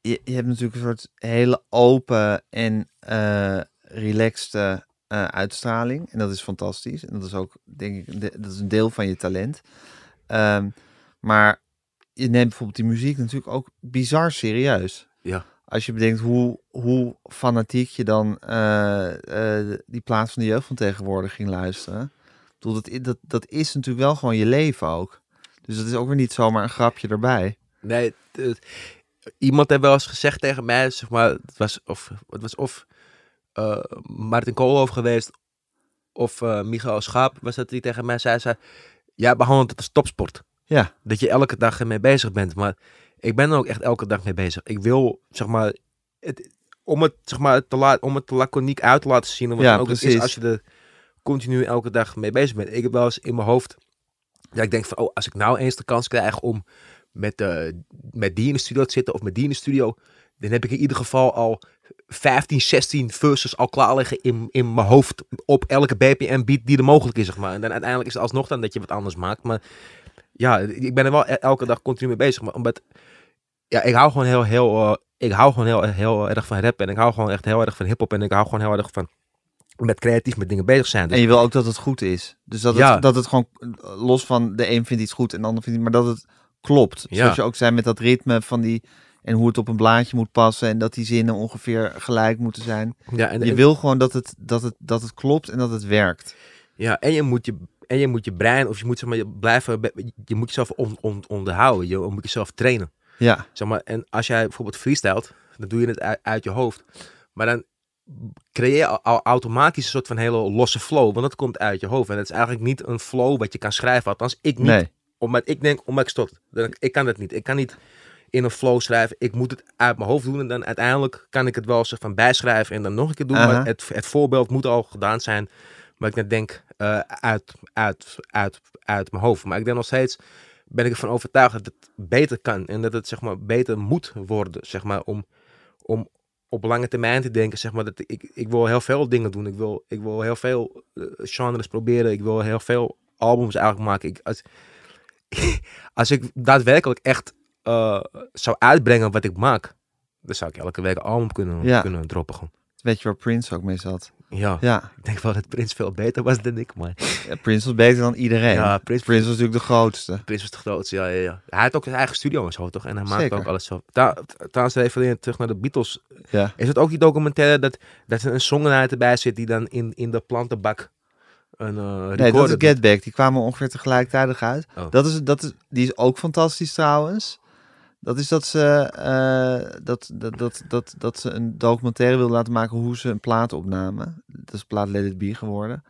je, je hebt natuurlijk een soort hele open en eh relaxed eh, uitstraling. En dat is fantastisch. En dat is ook, denk ik, de- dat is een deel van je talent. Ehm, maar je neemt bijvoorbeeld die muziek natuurlijk ook bizar serieus. Ja. Als je bedenkt hoe, hoe fanatiek je dan eh, die plaat van de jeugd van tegenwoordig ging luisteren. Ik dat, dat, dat is natuurlijk wel gewoon je leven ook. Dus dat is ook weer niet zomaar een grapje erbij. Nee, iemand heeft wel eens gezegd tegen mij, zeg maar, het was of, het was of eh, Martin Koolhof geweest, of eh Michael Schaap, was dat die tegen mij zei, zei, jij behandelt het als topsport. Ja, Dat je elke dag ermee bezig bent, maar ik ben er ook echt elke dag mee bezig. Ik wil, zeg maar, het, om het, zeg maar, te laat, om het te laconiek uit te laten zien, wat Ja, ook het precies. is als je er continu elke dag mee bezig bent. Ik heb wel eens in mijn hoofd, dat ik denk van, oh, als ik nou eens de kans krijg om met, eh, met die in de studio te zitten of met die in de studio, dan heb ik in ieder geval al 15, 16 verses al klaar liggen in, in mijn hoofd op elke BPM beat die er mogelijk is, zeg maar. En dan uiteindelijk is het alsnog dan dat je wat anders maakt, maar ja, ik ben er wel e- elke dag continu mee bezig, maar omdat, ja, ik hou gewoon heel, heel, eh, ik hou gewoon heel, heel erg van rap en ik hou gewoon echt heel erg van hip-hop en ik hou gewoon heel erg van met creatief met dingen bezig zijn. Dus en je wil ook dat het goed is. Dus dat het, Ja. dat het gewoon eh, los van de een vindt iets goed en de ander vindt iets, maar dat het klopt. Ja. Zoals je ook zei met dat ritme van die en hoe het op een blaadje moet passen en dat die zinnen ongeveer gelijk moeten zijn. ja, en, Je en- wil gewoon dat het, dat het, dat het klopt en dat het werkt. Ja, en je moet je, en je, moet je brein, of je moet zeg maar, je blijven, je moet jezelf on, on- onderhouden. Je moet jezelf trainen. Ja, Zeg maar, en als jij bijvoorbeeld freestylt, dan doe je het uit, uit je hoofd. Maar dan creëer je automatisch een soort van hele losse flow, want dat komt uit je hoofd. En het is eigenlijk niet een flow wat je kan schrijven, althans ik niet. nee. Omdat ik denk, omdat ik. Dan, ik kan dat niet. Ik kan niet in een flow schrijven. Ik moet het uit mijn hoofd doen. En dan uiteindelijk kan ik het wel zo van bijschrijven en dan nog een keer doen. Maar het, het voorbeeld moet al gedaan zijn. Maar ik net denk eh, uit, uit, uit, uit mijn hoofd. Maar ik denk nog steeds, ben ik ervan overtuigd dat het beter kan. En dat het zeg maar beter moet worden. Zeg maar om, om op lange termijn te denken. Zeg maar, dat ik, ik wil heel veel dingen doen. Ik wil, ik wil heel veel eh, genres proberen. Ik wil heel veel albums eigenlijk maken. Ik, als, als ik daadwerkelijk echt eh, zou uitbrengen wat ik maak, dan zou ik elke week een album kunnen, Ja. kunnen droppen. Gewoon. Weet je waar Prince ook mee zat? Ja. Ja, ik denk wel dat Prins veel beter was dan ik, maar Ja, Prince was beter dan iedereen. ja, Prins, Prince was natuurlijk de grootste. Prins was de grootste, ja, ja, ja. Hij had ook zijn eigen studio en zo, toch? En hij maakte ook alles zo. Trouwens, even terug naar de Beatles. Ja, Is het ook die documentaire dat, dat er een songwriter bij zit die dan in, in de plantenbak een uh, nee, dat is? Get Back. Die kwamen ongeveer tegelijkertijd uit. Oh. Dat is, dat is, die is ook fantastisch trouwens. Dat is dat ze, eh, dat, dat, dat, dat, dat ze een documentaire wilden laten maken hoe ze een plaat opnamen. Dat is plaat Let It Be geworden.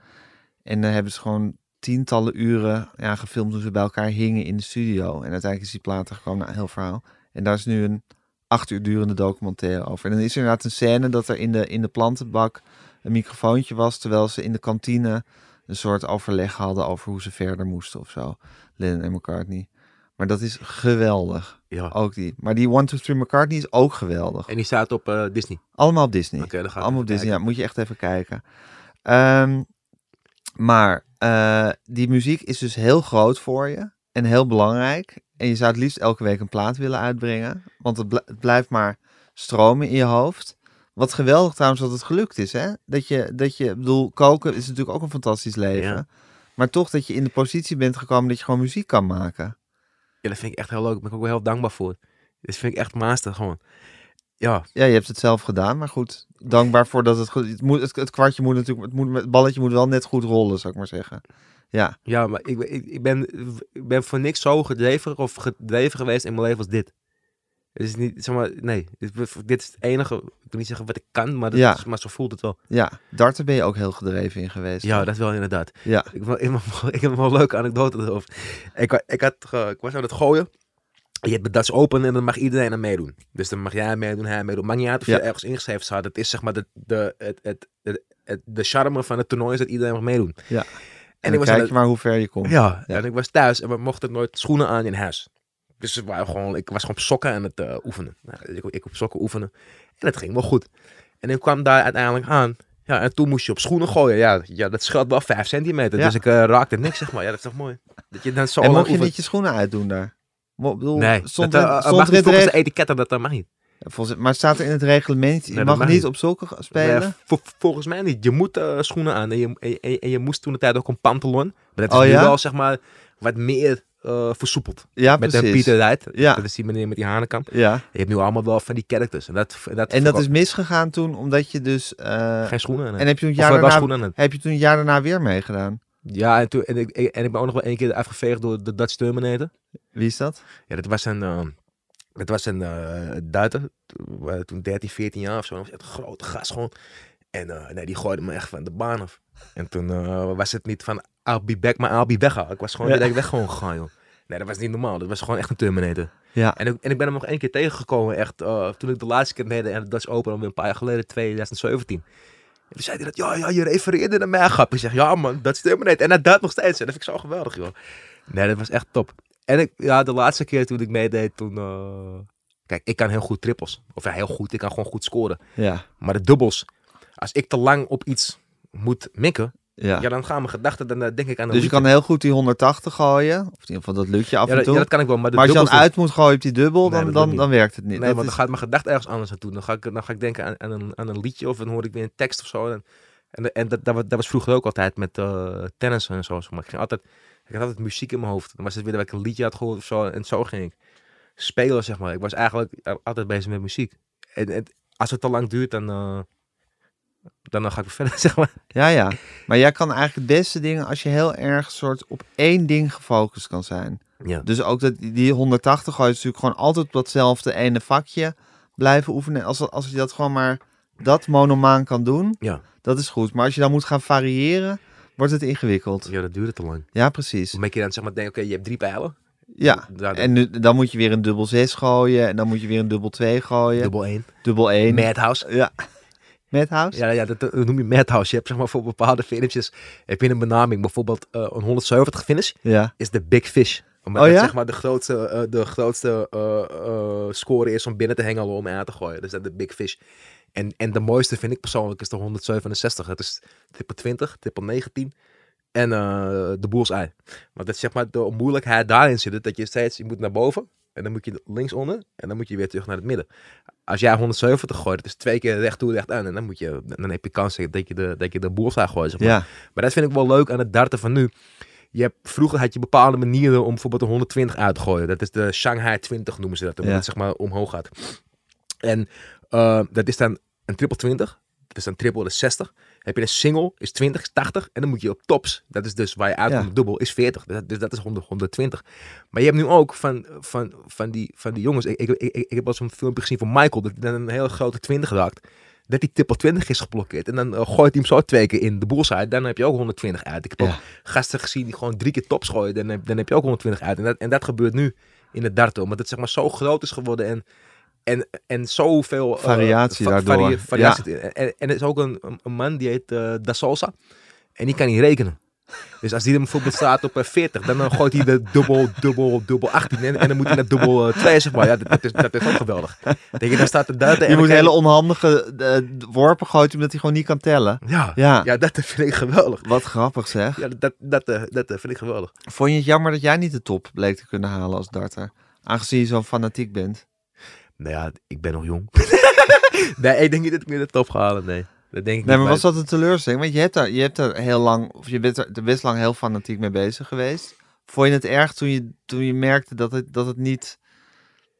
En dan hebben ze gewoon tientallen uren ja, gefilmd hoe ze bij elkaar hingen in de studio. En uiteindelijk is die plaat er gekomen, nou, heel verhaal. En daar is nu een acht uur durende documentaire over. En dan is er inderdaad een scène dat er in de, in de plantenbak een microfoontje was, terwijl ze in de kantine een soort overleg hadden over hoe ze verder moesten of zo. Lennon en McCartney. Maar dat is geweldig. Ja. Ook die. Maar die One, Two, Three McCartney is ook geweldig. En die staat op eh, Disney. Allemaal op Disney. Oké, ik Allemaal op Disney. Ja, moet je echt even kijken. Ehm, maar eh, die muziek is dus heel groot voor je en heel belangrijk. En je zou het liefst elke week een plaat willen uitbrengen. Want het, bl- het blijft maar stromen in je hoofd. Wat geweldig trouwens dat het gelukt is. Hè? Dat, je, dat je, ik bedoel, koken is natuurlijk ook een fantastisch leven. Ja. Maar toch dat je in de positie bent gekomen dat je gewoon muziek kan maken. Ja, dat vind ik echt heel leuk. Daar ben ik ook wel heel dankbaar voor. Dat vind ik echt master gewoon. Ja, Ja, je hebt het zelf gedaan, maar goed. Dankbaar voor dat het goed... Het, moet, het, het kwartje moet natuurlijk... Het, moet, het balletje moet wel net goed rollen, zou ik maar zeggen. Ja, ja maar ik, ik, ik, ben, ik ben voor niks zo gedreven of gedreven geweest in mijn leven als dit. Het is niet, zeg maar, nee. Dit, is het enige, ik wil niet zeggen wat ik kan, maar, dat Ja. is, maar zo voelt het wel. ja. Darten ben je ook heel gedreven in geweest. Ja, dat wel inderdaad. Ja, Ik, heb- ik, heb- ik heb wel een leuke anekdote erover. Ik, ik, had, ik was aan het gooien. Je hebt de Dutch Open en dan mag iedereen aan meedoen. Dus dan mag jij meedoen, hij meedoen. Maakt niet uit of je Ja. ergens ingeschreven staat. Het is zeg maar de, de, het, het, het, het- de charme van het toernooi is dat iedereen mag meedoen. ja. En, En, ik was kijk je maar hoe ver je komt. Ja, Ja. en ik was thuis en we mochten nooit schoenen aan in huis. Dus we waren gewoon, ik was gewoon op sokken aan het eh, oefenen. Nou, ik, ik op sokken oefenen. En het ging wel goed. En ik kwam daar uiteindelijk aan. Ja, en toen moest je op schoenen gooien. Ja, ja dat scheelt wel 5 centimeter. Ja. Dus ik eh, raakte niks, zeg maar. Ja, dat is toch mooi. Dat je dan zo en mocht je oefent. niet je schoenen uitdoen daar? Mo- bedoel, Nee, stond dat, eh, mag niet volgens de etiketten, dat, dat mag niet. volgens, maar staat er in het reglement, je mag mag niet op zulke spelen? Nee, vol- volgens mij niet. Je moet schoenen aan. En je, en, je- en je moest toen de tijd ook een pantalon. Maar dat is Oh, nu ja? wel, zeg maar, wat meer eh, versoepeld. ja, Met precies. een Pieter Rijt. Ja. Dat is die meneer met die hanenkam. Ja, Je hebt nu allemaal wel van die characters. En dat, dat, en dat is misgegaan toen, omdat je dus... eh, geen schoenen aan. en heb je, Of jaar daarna, heb je toen een jaar daarna weer meegedaan? Ja, en, toen, en, ik, en ik ben ook nog wel één keer afgeveegd door de Dutch Terminator. Wie is dat? Ja, dat was een, eh, dat was een eh Duiter. Toen- we waren Toen 13, 14 jaar of zo. Een grote gast gewoon. En eh, nee, die gooide me echt van de baan af. En toen eh, was het niet van I'll be back, maar I'll be weg. Ik was gewoon direct weg gewoon gegaan, joh. Nee, dat was niet normaal. Dat was gewoon echt een Terminator. Ja. En ik, en ik ben hem nog één keer tegengekomen, echt, eh, toen ik de laatste keer meedeed aan de Dutch Open, alweer een paar jaar geleden, 2017. En toen zei hij dat, ja, ja, je refereerde naar mij, grap. Ik zeg, ja man, dat is Terminator. En dat duidt nog steeds. En dat vind ik zo geweldig, joh. Nee, dat was echt top. En ik, ja, de laatste keer toen ik meedeed, toen... eh, Kijk, ik kan heel goed trippels. Of ja, heel goed. Ik kan gewoon goed scoren. Ja, Maar de dubbels, als ik te lang op iets moet mikken, ja. ja, dan gaan mijn gedachten, dan eh, denk ik aan dus je kan heel goed die 180 gooien. Of in ieder geval, dat lukt je af ja, en toe. ja, dat kan ik wel, maar de maar als je dan uit moet gooien op die dubbel, Nee, dan, dan, dan werkt het niet. Nee, Dat want is- dan gaat mijn gedachte ergens anders naartoe. Dan ga ik, dan ga ik denken aan, aan, een, aan een liedje of dan hoor ik weer een tekst of zo. En, en, en dat, dat, wa- dat was vroeger ook altijd met eh tennis en zo. Maar ik, ging altijd, ik had altijd muziek in mijn hoofd. Dan was het weer dat ik een liedje had gehoord of zo. En zo ging ik spelen, zeg maar. Ik was eigenlijk altijd bezig met muziek. En, en als het te lang duurt, dan, eh, dan, dan ga ik verder, zeg maar. Ja, ja. Maar jij kan eigenlijk het beste dingen als je heel erg soort op één ding gefocust kan zijn. Ja. Dus ook dat die 180 gooien is natuurlijk gewoon altijd op datzelfde ene vakje blijven oefenen. Als, als je dat gewoon maar dat monomaan kan doen, Ja. dat is goed. Maar als je dan moet gaan variëren, wordt het ingewikkeld. ja, dat duurde te lang. Ja, precies. Ben je dan zeg maar denken, oké, je hebt drie pijlen. Ja. En nu, dan moet je weer een dubbel 6 gooien. En dan moet je weer een dubbel 2 gooien. Dubbel één. dubbel 1. Madhouse. Ja. Madhouse? Ja, ja dat, dat noem je Madhouse. Je hebt zeg maar voor bepaalde filmpjes heb je een benaming. Bijvoorbeeld eh, een 170 finish Ja. is de Big Fish. Omdat Oh het, ja? zeg maar de grootste, eh, de grootste eh, score is om binnen te hengelen om uit te gooien. Dus dat is de Big Fish. En, en de mooiste vind ik persoonlijk is de 167. Het is triple 20, triple 19 en de bullseye. Want dat is zeg maar de moeilijkheid daarin zit. Dat je steeds, je moet naar boven en dan moet je linksonder en dan moet je weer terug naar het midden. Als jij 170 gooit, het is twee keer recht toe, recht aan. En dan, moet je, dan heb je kans dat je de, dat je de bullseye gooit. Zeg maar. Ja. Maar dat vind ik wel leuk aan het darten van nu. Je hebt, vroeger had je bepaalde manieren om bijvoorbeeld een 120 uit te gooien. Dat is de Shanghai 20 noemen ze dat. Omdat Ja. het zeg maar omhoog gaat. En eh, dat is dan een triple 20. Dat is dan triple de 60. Heb je een single, is 20, is 80. En dan moet je op tops. Dat is dus waar je uitkomt, Ja. dubbel, is 40. Dus dat- Dus dat is 100, 120. Maar je hebt nu ook van, van, van, die, van die jongens. Ik, ik, ik, ik heb eens een filmpje gezien van Michael. Dat hij dan een hele grote 20 raakt. Dat die triple 20 is geblokkeerd. En dan eh, gooit hij hem zo twee keer in de bullseye. Dan heb je ook 120 uit. Ik heb ook Ja. gasten gezien die gewoon drie keer tops gooien. Dan heb, dan heb je ook 120 uit. En dat, en dat gebeurt nu in het darten. Omdat het zeg maar zo groot is geworden en, en, en zoveel... eh, Variatie va- daardoor. varie- variatie. En, en, en er is ook een, een- man die heet eh Da Salsa. En die kan niet rekenen. Dus als die hem bijvoorbeeld staat op eh, 40, dan eh, gooit hij de dubbel, dubbel, dubbel 18 en, en dan moet hij naar dubbel eh, 2, zeg maar. Ja, dat, dat is, dat is ook geweldig. Denk je, dan staat de darten en Je dan moet hele onhandige worpen gooien omdat hij gewoon niet kan tellen. Ja, Ja. ja, dat vind ik geweldig. Wat grappig zeg. Ja, dat, dat, dat vind ik geweldig. Vond je het jammer dat jij niet de top bleek te kunnen halen als darter? Aangezien je zo fanatiek bent. Nou ja, ik ben nog jong. nee, ik denk niet dat ik meer de top ga halen, nee. Dat denk ik Nee, niet, maar was dat een teleurstelling? Want je hebt daar, je hebt daar heel lang, of je bent er best lang heel fanatiek mee bezig geweest. Vond je het erg toen je, toen je merkte dat het, dat het niet,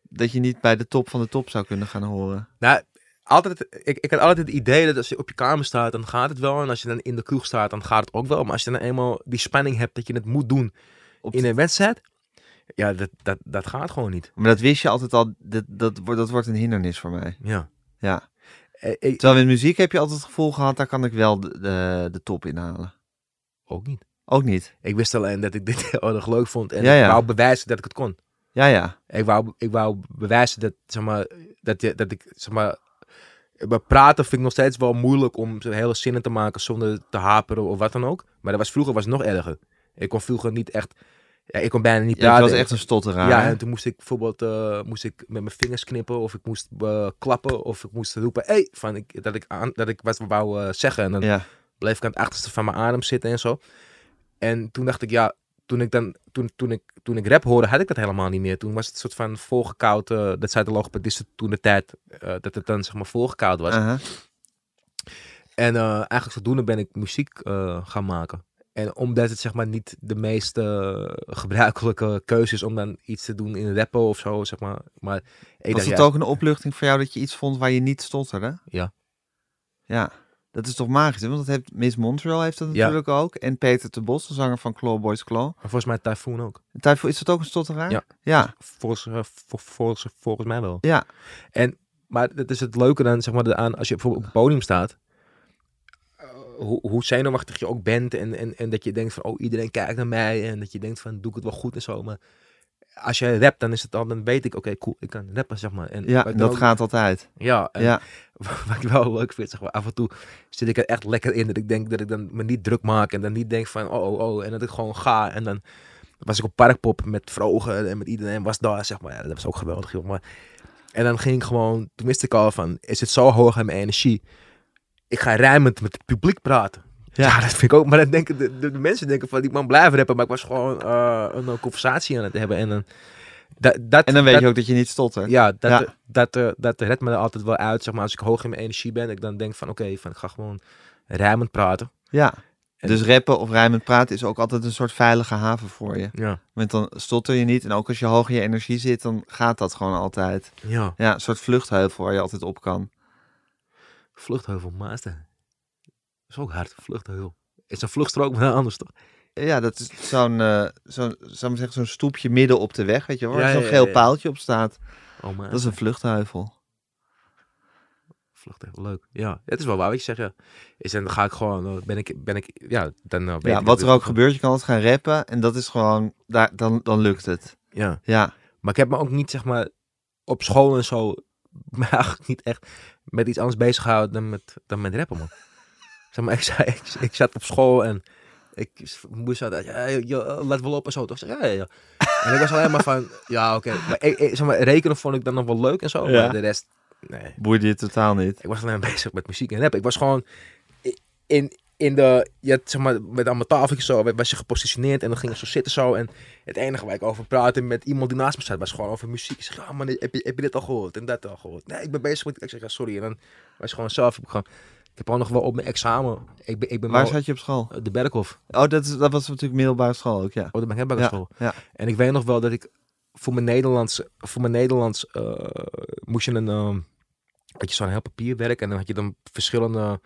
dat je niet bij de top van de top zou kunnen gaan horen? Nou, altijd, ik, ik had altijd het idee dat als je op je kamer staat, dan gaat het wel. En als je dan in de kroeg staat, dan gaat het ook wel. Maar als je dan eenmaal die spanning hebt dat je het moet doen Op in een wedstrijd, ja, dat, dat, dat gaat gewoon niet. Maar dat wist je altijd al, dat, dat, wordt, dat wordt een hindernis voor mij. Ja. Ja. Eh, ik, Terwijl met muziek heb je altijd het gevoel gehad, daar kan ik wel de, de, de top in halen. ook niet. Ook niet. Ik wist alleen dat ik dit heel erg leuk vond. En Ja, ja. ik wou bewijzen dat ik het kon. Ja, ja. Ik wou, ik wou bewijzen dat, zeg maar, dat, je, dat ik, zeg maar, bij praten vind ik nog steeds wel moeilijk om hele zinnen te maken zonder te haperen of wat dan ook. Maar dat was vroeger was het nog erger. Ik kon vroeger niet echt, ja, ik kon bijna niet Ja, praten. was echt een stotteraar. Ja, en toen moest ik bijvoorbeeld eh, moest ik met mijn vingers knippen of ik moest eh, klappen of ik moest roepen, hey, van ik, dat ik aan, dat ik wat wou eh, zeggen. En dan ja. bleef ik aan het achterste van mijn adem zitten en zo. En toen dacht ik, ja, toen ik dan, toen, toen ik, toen ik rap hoorde, had ik dat helemaal niet meer. Toen was het een soort van volgekoud, dat zei de logopedisten toen de tijd, dat het dan zeg maar volgekoud was. En eigenlijk zodoende ben ik muziek gaan maken. En omdat het zeg maar niet de meest gebruikelijke keuze is om dan iets te doen in rappen of zo, zeg maar. Maar ik Was dacht, het ja, ook een opluchting voor jou dat je iets vond waar je niet stotterde? Ja. Ja, dat is toch magisch, hè? Want dat heeft, Miss Montreal heeft dat Ja. natuurlijk ook. En Peter de Bos, de zanger van Claw. maar volgens mij Typhoon ook. Typhoon, is dat ook een stotteraar? Ja. Ja, Volgens, eh, vol- volgens, volgens mij wel. ja. Maar het is het leuke dan, zeg maar, aan als je bijvoorbeeld op het podium staat. Hoe, hoe zenuwachtig je ook bent. En, en, en dat je denkt van, oh, iedereen kijkt naar mij. En dat je denkt van, doe ik het wel goed en zo. Maar als je rapt, dan is het al, dan weet ik, oké, cool, ik kan rappen, zeg maar. En ja dat ook- gaat altijd. Ja, en Ja. wat ik wel leuk vind, zeg maar, af en toe zit ik er echt lekker in. Dat ik denk dat ik dan me niet druk maak. En dan niet denk van, oh, oh, oh. En dat ik gewoon ga. En dan was ik op Parkpop met Vrogen en met iedereen was daar, zeg maar. Ja, dat was ook geweldig, joh. Maar, en dan ging ik gewoon, toen wist ik al van, is het zo hoog aan mijn energie? Ik ga rijmend met het publiek praten. Ja. Ja, dat vind ik ook. Maar dan denken de, de, de mensen denken van, die man blijven rappen. Maar ik was gewoon eh, een, eh, conversatie aan het hebben. En dan, dat, dat, En dan weet dat- je ook dat je niet stottert. ja, dat, Ja. Dat, dat redt me er altijd wel uit. Zeg maar, als ik hoog in mijn energie ben, ik dan denk van oké, van ik ga gewoon rijmend praten. Ja. En- Dus rappen of rijmend praten is ook altijd een soort veilige haven voor je. Ja. Want dan stotter je niet. En ook als je hoog in je energie zit, dan gaat dat gewoon altijd. Ja. Ja, een soort vluchtheuvel waar je altijd op kan. Vluchtheuvel, Maarten. Dat is ook hard, vluchtheuvel. Is een vluchtstrook maar anders toch? Ja, dat is zo'n, eh zou ik maar zeggen, zo'n stoepje midden op de weg, weet je. Waar Ja, zo'n ja, geel ja. paaltje op staat. Oh man, Dat is een vluchtheuvel. vluchtheuvel, leuk. Ja, het is wel waar wat je zegt, ja. Is dan ga ik gewoon, eh, ben ik, ben ik, ja, dan eh, weet Ja, ik wat er ik- ook gebeurt, je kan altijd gaan rappen. En dat is gewoon, daar, dan, dan lukt het. Ja, Ja, maar ik heb me ook niet, zeg maar, op school en zo, me eigenlijk niet echt met iets anders bezig gehouden dan met, dan met rappen, man. Zeg maar, ik, zei, ik, ik zat op school en ik moest ja, ja, let wel op en zo. Toch? Zei, ja, ja, ja. En ik was alleen maar van, ja, oké. Maar, ik, ik- zeg maar rekenen vond ik dan nog wel leuk en zo, Ja. maar de rest, nee. boeide je totaal niet. Ik was alleen maar bezig met muziek en rap. Ik was gewoon in, in de, je had, zeg maar, met allemaal tafeltjes zo, was je gepositioneerd en dan ging je zo zitten zo. En het enige waar ik over praatte met iemand die naast me zat, was gewoon over muziek. Ik zeg, ja man, heb je, heb je dit al gehoord en dat al gehoord? Nee, ik ben bezig met, ik zeg, ja, sorry. En dan was je gewoon zelf, ik, gewoon, ik heb ook nog wel op mijn examen, ik ben, ik ben Waar wel, zat je op school? eh, de Berkhof, Oh, dat, is, dat was natuurlijk middelbare school ook, ja. oh, de ben ik Ja, school. ja. En ik weet nog wel dat ik voor mijn Nederlands, voor mijn Nederlands eh, moest je een, ehm had je zo'n heel papierwerk en dan had je dan verschillende,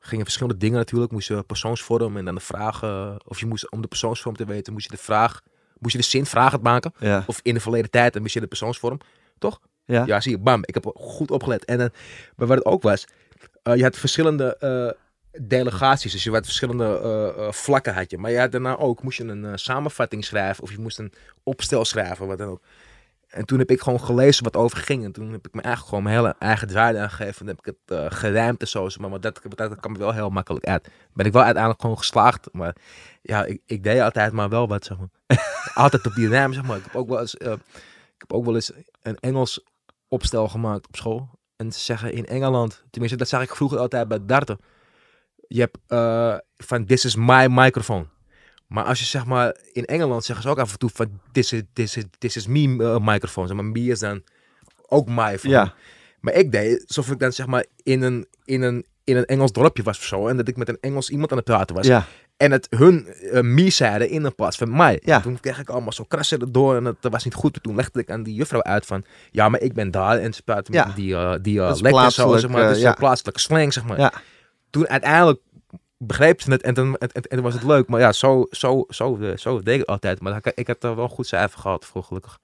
gingen verschillende dingen natuurlijk. Moest je persoonsvorm en dan de vragen, of je moest om de persoonsvorm te weten, moest je de vraag, moest je de zin vragend maken. Ja, Of in de verleden tijd, dan moest je de persoonsvorm. ja. Ja, zie je, bam, ik heb goed opgelet. En dan, maar wat het ook was, eh, je had verschillende eh, delegaties, dus je had verschillende eh, eh, vlakken had je. Maar je had daarna ook, moest je een eh, samenvatting schrijven of je moest een opstel schrijven, wat dan ook. En toen heb ik gewoon gelezen wat over ging. En toen heb ik me eigenlijk gewoon mijn hele eigen draai aangegeven. En heb ik het gerijmd en zo. Maar, maar dat, dat, kwam er wel heel makkelijk uit. Ben ik wel uiteindelijk gewoon geslaagd. Maar ja, ik, ik deed altijd maar wel wat, zeg maar. altijd op die rijm, zeg maar. Ik heb ook wel eens, eh, ik heb ook wel eens een Engels opstel gemaakt op school. En ze zeggen in Engeland, tenminste dat zag ik vroeger altijd bij darten. Je hebt eh, van this is my microphone. Maar als je zeg maar in Engeland zeggen ze ook af en toe van this is, this is, this is me uh, microphone. Zeg maar me is dan ook my phone. Ja. Maar ik deed alsof ik dan zeg maar in een, in een, in een Engels dorpje was of zo. En dat ik met een Engels iemand aan het praten was. Ja. En het hun uh, me zeiden in een plaats van mij. Ja. En toen kreeg ik allemaal zo krassen erdoor en het was niet goed. Toen legde ik aan die juffrouw uit van, ja, maar ik ben daar. En ze praten Ja. met die, uh, die uh, Dat lekker zo, zeg maar. eh, is ja. plaatselijke slang, zeg maar. Ja. Toen uiteindelijk begreep ze het en toen, en, en, en was het leuk. Maar ja, zo, zo, zo, eh, zo deed ik het altijd. Maar ik, ik had er wel een goed cijfer gehad, voor gelukkig.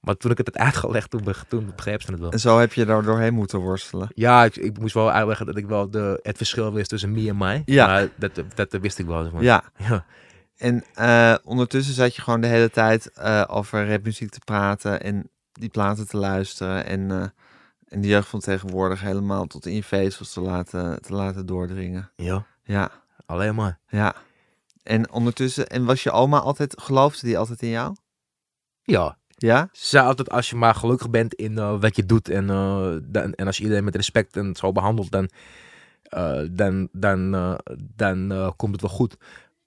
Maar toen ik het had uitgelegd, toen, toen begreep ze het wel. En zo heb je er doorheen moeten worstelen. Ja, ik, ik moest wel uitleggen dat ik wel de, het verschil wist tussen me en mij. Ja. Maar dat, dat, dat wist ik wel. Zeg maar. Ja. ja. En eh, ondertussen zat je gewoon de hele tijd eh, over rapmuziek te praten en die platen te luisteren. En, eh, en de jeugd van tegenwoordig helemaal tot in je vezels te laten, te laten doordringen. Ja, Ja, alleen maar. ja. En ondertussen, en was je oma altijd, geloofde die altijd in jou? Ja. Ja? Ze zei altijd, als je maar gelukkig bent in eh, wat je doet en, eh, dan, en als je iedereen met respect en zo behandelt, dan, eh, dan, dan, dan komt het wel goed.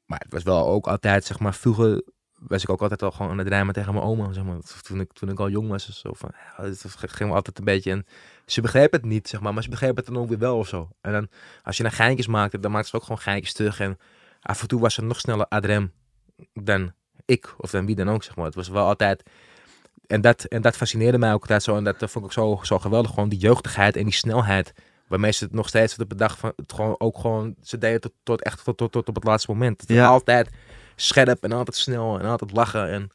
Maar het was wel ook altijd, zeg maar, vroeger was ik ook altijd al gewoon aan het rijmen tegen mijn oma, zeg maar. Toen ik, toen ik al jong was, zo van, ja, het ging me altijd een beetje... En ze begreep het niet, zeg maar, maar ze begreep het dan ook weer wel of zo. En dan, als je dan geintjes maakte, dan maakte ze ook gewoon geintjes terug. En af en toe was ze nog sneller adrem dan ik, of dan wie dan ook, zeg maar. Het was wel altijd... En dat, en dat fascineerde mij ook altijd zo. En dat vond ik zo, zo geweldig. Gewoon die jeugdigheid en die snelheid. Waarmee ze het nog steeds op de dag van het gewoon ook gewoon. Ze deden tot, tot echt tot, tot, tot op het laatste moment. Ja. Altijd scherp en altijd snel en altijd lachen. En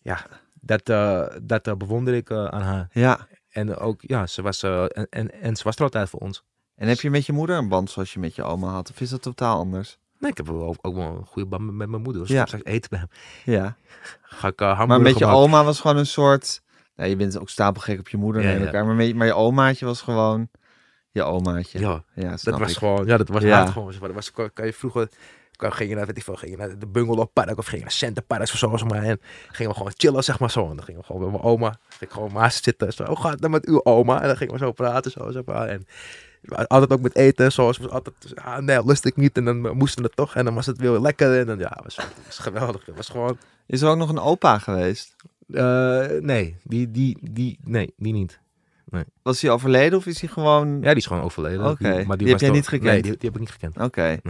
ja, dat, eh, dat eh, bewonder ik eh, aan haar. Ja. En ook, ja, ze was, eh, en, en, en ze was er altijd voor ons. En heb je met je moeder een band zoals je met je oma had? Of is dat totaal anders? Nee, ik heb ook, ook wel een goede band met, mijn moeder. Als Ja. straks eten bij hem, Ja. ga ik uh, Maar met je maken. oma was gewoon een soort... Nou, je bent ook stapelgek op je moeder Ja, ja. aan. Maar, met, maar je omaatje was gewoon je omaatje. Ja, Ja, Dat was ik. gewoon, ja, dat was Ja. gewoon. Dat was, kan, je vroeger, ging je naar, weet ik veel, ging je naar de Bungalow Park of ging je naar Center Parks of zo, zeg maar. En gingen we gewoon chillen, zeg maar zo. En dan gingen we gewoon met mijn oma, ging ik gewoon naast zitten. Zo, hoe gaat het nou met uw oma? En dan gingen we zo praten, zo, zeg maar. En altijd ook met eten, zoals we altijd, ah, nee, lust ik niet. En dan moesten we het toch. En dan was het weer lekker. En dan, ja, het was, het was geweldig. Het was gewoon, Is er ook nog een opa geweest? eh, nee, die, die, die, nee, die niet. Was hij overleden of is hij gewoon... Ja, die is gewoon overleden. Oké, Die- maar die heb was jij toch- niet gekend? Nee, die, die heb ik niet gekend. Oké.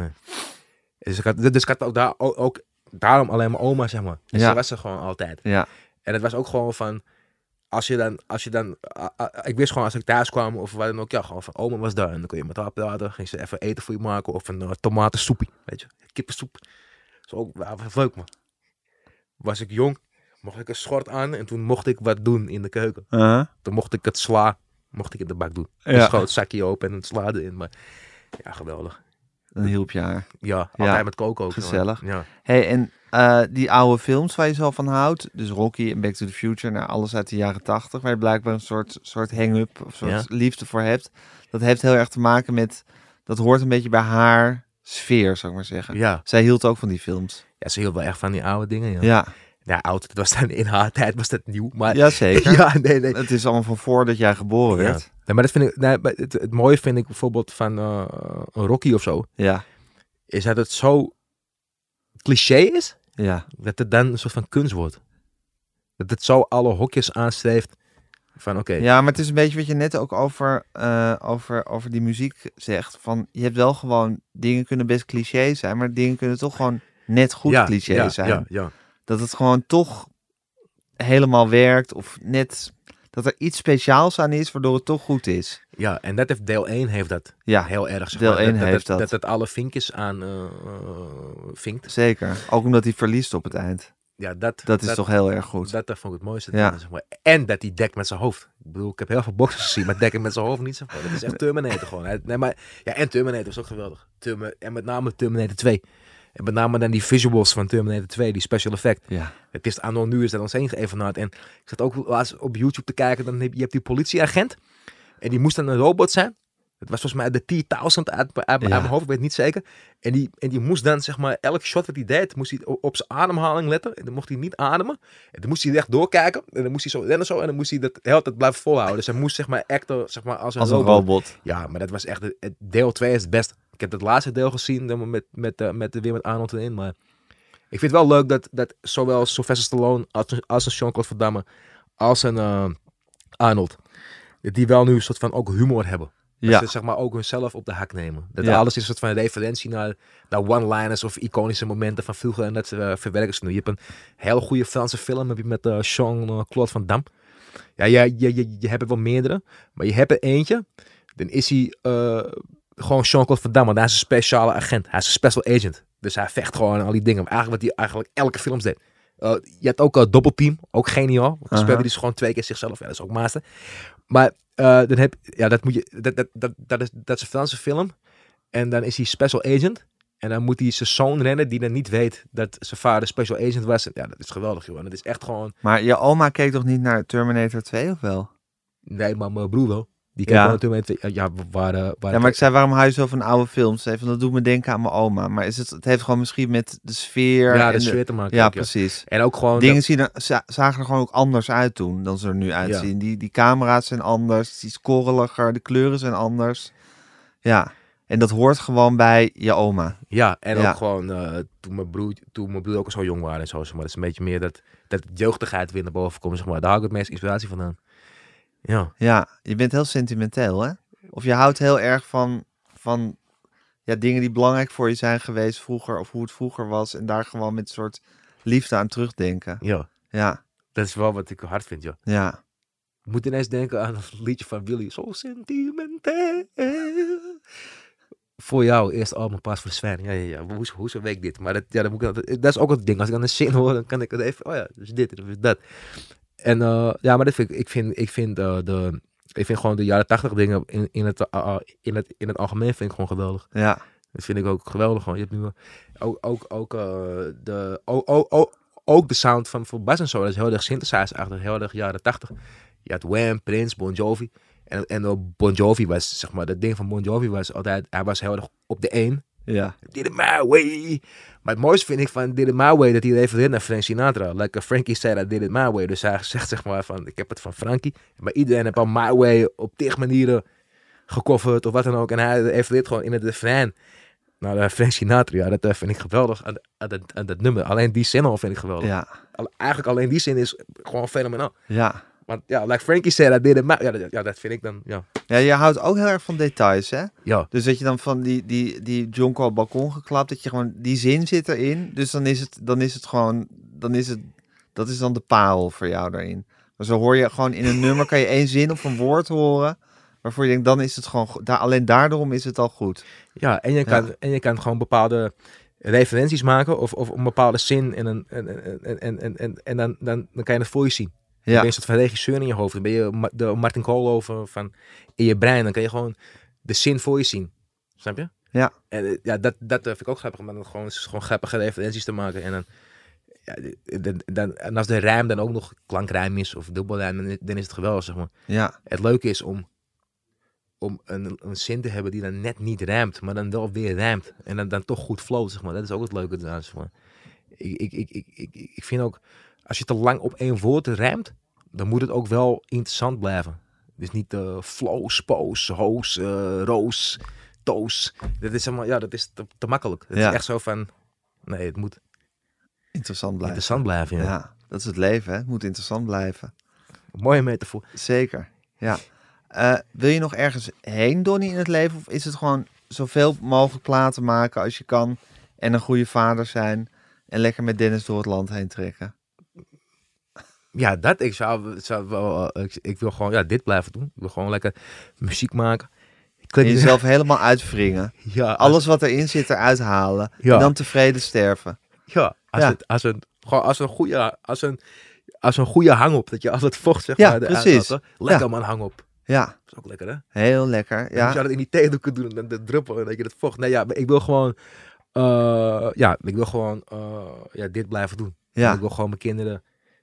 Dus ik had, dus ik had ook, daar, ook, ook daarom alleen mijn oma, zeg maar. Dus Ja. ze was er gewoon altijd. Ja. En het was ook gewoon van, als je dan, als je dan, ik wist gewoon als ik thuis kwam of wat dan ook, ja, gewoon van oma was daar. En dan kon je met haar praten, ging ze even eten voor je maken of een uh, tomatensoepie, weet je, kippensoep. Zo ook, was leuk man. Was ik jong, mocht ik een schort aan en toen mocht ik wat doen in de keuken. Uh-huh. Toen mocht ik het sla, mocht ik in de bak doen. Ja. Een groot zakje open en het sla erin, maar ja, geweldig. Dan hielp je haar. Ja, Ja, altijd met koken ook. gezellig. Ja. hey, en eh, die oude films waar je zo van houdt, dus Rocky en Back to the Future, nou, alles uit de jaren tachtig, waar je blijkbaar een soort, soort hang-up of soort Ja. liefde voor hebt, dat heeft heel erg te maken met, dat hoort een beetje bij haar sfeer, zou ik maar zeggen. Ja. Zij hield ook van die films. ja, ze hield wel echt van die oude dingen. Ja, Ja, ja oud, dat was dan in haar tijd was dat nieuw. Maar ja zeker. ja, nee, nee. Het is allemaal van voordat jij geboren Ja. werd. Nee, maar dat vind ik, nee, het, het mooie vind ik bijvoorbeeld van eh, een Rocky of zo, Ja, is dat het zo cliché is, ja, dat het dan een soort van kunst wordt. Dat het zo alle hokjes aanstreeft van oké, ja, maar het is een beetje wat je net ook over, eh, over, over die muziek zegt. Van, je hebt wel gewoon, dingen kunnen best cliché zijn, maar dingen kunnen toch gewoon net goed ja, cliché ja, zijn. Ja, ja. Dat het gewoon toch helemaal werkt of net dat er iets speciaals aan is waardoor het toch goed is. ja, en dat heeft deel 1 heeft dat Ja, heel erg. Zeg deel maar. 1 dat, heeft dat. dat. Het alle vinkjes aan eh, vinkt. zeker. Ook omdat hij verliest op het eind. Ja, dat, Dat is toch heel erg goed. Dat, dat vond ik het mooiste. Ja. Zeg maar. En dat hij dekt met zijn hoofd. Ik bedoel, ik heb heel veel boxers gezien, maar dekken met zijn hoofd niet. Maar. Dat is echt Terminator gewoon. Nee, maar, ja, en Terminator is ook geweldig. Termi- en met name Terminator 2. En met name dan die visuals van Terminator 2, die special effect. Ja. Het is aan nu is dat ons heen geëvenaard. En ik zat ook laatst op YouTube te kijken. Dan heb je hebt die politieagent. En die moest dan een robot zijn. Het was volgens mij de T-1000 uit, uit, uit Ja. mijn hoofd, ik weet het niet zeker. En die, en die moest dan, zeg maar, elk shot wat hij deed, moest hij op zijn ademhaling letten. En dan mocht hij niet ademen. En dan moest hij echt doorkijken. En dan moest hij zo rennen zo. En dan moest hij dat de hele tijd blijven volhouden. Dus hij moest, zeg maar, acten, zeg maar, als een, Als een robot. Ja, maar dat was echt, het, het deel 2 is het best. Ik heb het laatste deel gezien, dan met, met, eh, met, weer met Arnold erin. Maar ik vind het wel leuk dat, dat zowel Sylvester Stallone als, als een Jean-Claude Van Damme, als een eh, Arnold, die wel nu een soort van ook humor hebben. Dat Ja. ze zeg maar ook hunzelf op de hak nemen. Dat Ja. alles is een soort van referentie naar, naar one-liners of iconische momenten van vroeger. En dat eh, verwerken ze nu. Je hebt een hele goede Franse film heb je met eh, Jean-Claude Van Damme. Ja, ja je, je, je hebt er wel meerdere. Maar je hebt er eentje. Dan is hij gewoon Jean-Claude Van Damme. Want hij is een speciale agent. Hij is een special agent. Dus hij vecht gewoon en al die dingen. Eigenlijk wat hij eigenlijk elke films deed. Eh, je hebt ook uh, Doppelteam. Ook geniaal. Want speelde hij dus gewoon twee keer zichzelf. Ja, dat is ook master. Maar eh, dan heb ja, dat moet je, dat, dat, dat, dat, is, dat is een Franse film. En dan is hij special agent. En dan moet hij zijn zoon rennen die dan niet weet dat zijn vader special agent was. Ja, dat is geweldig, joh. En dat is echt gewoon... Maar je oma keek toch niet naar Terminator 2 of wel? Nee, maar mijn broer wel. Die Ja. keek natuurlijk met... Ja, we waren... waren Ja, maar ik zei, waarom hou je zo van oude films? Even, dat doet me denken aan mijn oma. Maar is het, het heeft gewoon misschien met de sfeer... ja, en de sfeer te maken. Ja, ook, ja. precies. En ook gewoon... Dingen zien za- zagen er gewoon ook anders uit toen dan ze er nu uitzien. Die, die camera's zijn anders, het is iets korreliger, de kleuren zijn anders. Ja, en dat hoort gewoon bij je oma. Ja, en ook gewoon eh, toen, mijn broer, toen mijn broer ook zo jong waren en zo. Zeg maar. Dat is een beetje meer dat, dat jeugdigheid weer naar boven komt. Zeg maar. Daar hou ik het meest inspiratie van aan. Ja, Ja, je bent heel sentimenteel, hè? Of je houdt heel erg van, van ja, dingen die belangrijk voor je zijn geweest vroeger, of hoe het vroeger was, en daar gewoon met een soort liefde aan terugdenken. ja, Ja, dat is wel wat ik hard vind, joh. ja. Ik moet ineens denken aan het liedje van Willy. Zo sentimenteel. Voor jou, eerst album pas voor de Sven. Ja, ja, ja. Hoe, hoe zo weet ik dit? Maar dat, ja, dat, moet ik, dat is ook het ding. Als ik dan een zin hoor, dan kan ik het even... Oh ja, dus dit, dus dat. En eh, ja, maar dat vind ik... Ik vind, ik vind, eh, de, ik vind gewoon de jaren tachtig dingen in, in, het, eh, in, het, in het algemeen vind ik gewoon geweldig. Ja, Dat vind ik ook geweldig. Gewoon. Je hebt nu ook, ook, ook, de, ook, ook, ook, ook de sound van, van Bas en zo. Dat is heel erg synthesizer eigenlijk heel erg jaren 80. Je had Wham, Prince, Bon Jovi. En, en Bon Jovi was, zeg maar, dat ding van Bon Jovi was altijd, hij was heel erg op de één. ja. Did it my way. Maar het mooiste vind ik van Did it my way, dat hij refereert naar Frank Sinatra. Like Frankie said, I did it my way. Dus hij zegt zeg maar van, ik heb het van Frankie. Maar iedereen heeft al my way op tig manieren gecoverd of wat dan ook. En hij refereert gewoon in het refrein naar uh, Frank Sinatra. Ja, dat eh, vind ik geweldig aan, aan, dat, aan dat nummer. Alleen die zin al vind ik geweldig. Ja, eigenlijk alleen die zin is gewoon fenomenaal. ja. Ja, like Frankie said, I did it my ja, dat, ja, dat vind ik dan, ja. Ja, je houdt ook heel erg van details, hè? Ja, Dus dat je dan van die, die, die jonko balkon geklapt, dat je gewoon, die zin zit erin. Dus dan is het, dan is het gewoon, dan is het, dat is dan de parel voor jou daarin. Maar zo hoor je gewoon in een nummer, kan je één zin of een woord horen, waarvoor je denkt, dan is het gewoon, daar, alleen daarom is het al goed. Ja, en je kan, en je kan gewoon bepaalde referenties maken of, of een bepaalde zin en, een, en, en, en, en, en, en, en dan, dan, dan kan je het voor je zien. Dan ben Ja, je soort van regisseur in je hoofd. Dan ben je de Martin Koolhoven van in je brein. Dan kan je gewoon de zin voor je zien. Snap je? Ja. En eh, ja, dat, dat vind ik ook grappig. Maar dan gewoon, gewoon grappige referenties te maken. En dan, ja, dan, dan, en als de rijm dan ook nog klankrijm is of dubbelrijm, dan, dan is het geweldig, zeg maar. ja, Het leuke is om, om een, een zin te hebben die dan net niet rijmt, maar dan wel weer rijmt. En dan, dan toch goed flow, zeg maar. Dat is ook het leuke eraan. Zeg maar. ik, ik, ik, ik, ik, ik vind ook, als je te lang op één woord rijmt, dan moet het ook wel interessant blijven. Dus niet eh flow, spoos, hoos, eh, roos, toos. Dat is, allemaal, ja, dat is te, te makkelijk. Het Ja. is echt zo van, nee, het moet interessant blijven. interessant blijven. Ja. Ja, dat is het leven, hè? Het moet interessant blijven. Mooie metafoor. Zeker, ja. Eh, wil je nog ergens heen, Donnie, in het leven? Of is het gewoon zoveel mogelijk platen maken als je kan en een goede vader zijn en lekker met Dennis door het land heen trekken? Ja, dat. Ik zou, zou wel, ik, ik wil gewoon ja, dit blijven doen. Ik wil gewoon lekker muziek maken. Ik En jezelf helemaal uitwringen. ja, als, Alles wat erin zit eruit halen. Ja. En dan tevreden sterven. ja, als, Ja. Het, als, een, gewoon als een goede, als een, als een goede hang op. Dat je als het vocht zeg Ja, maar. precies. hè. Lekker man, hang op. Ja, Dat is ook lekker hè. heel lekker. Ja. Je zou dat in die theedoeken doen en dan de druppel en dat je dat vocht. Nee ja, maar ik wil gewoon Eh, ja, ik wil gewoon eh, ja, dit blijven doen. Ja. Ik wil gewoon mijn kinderen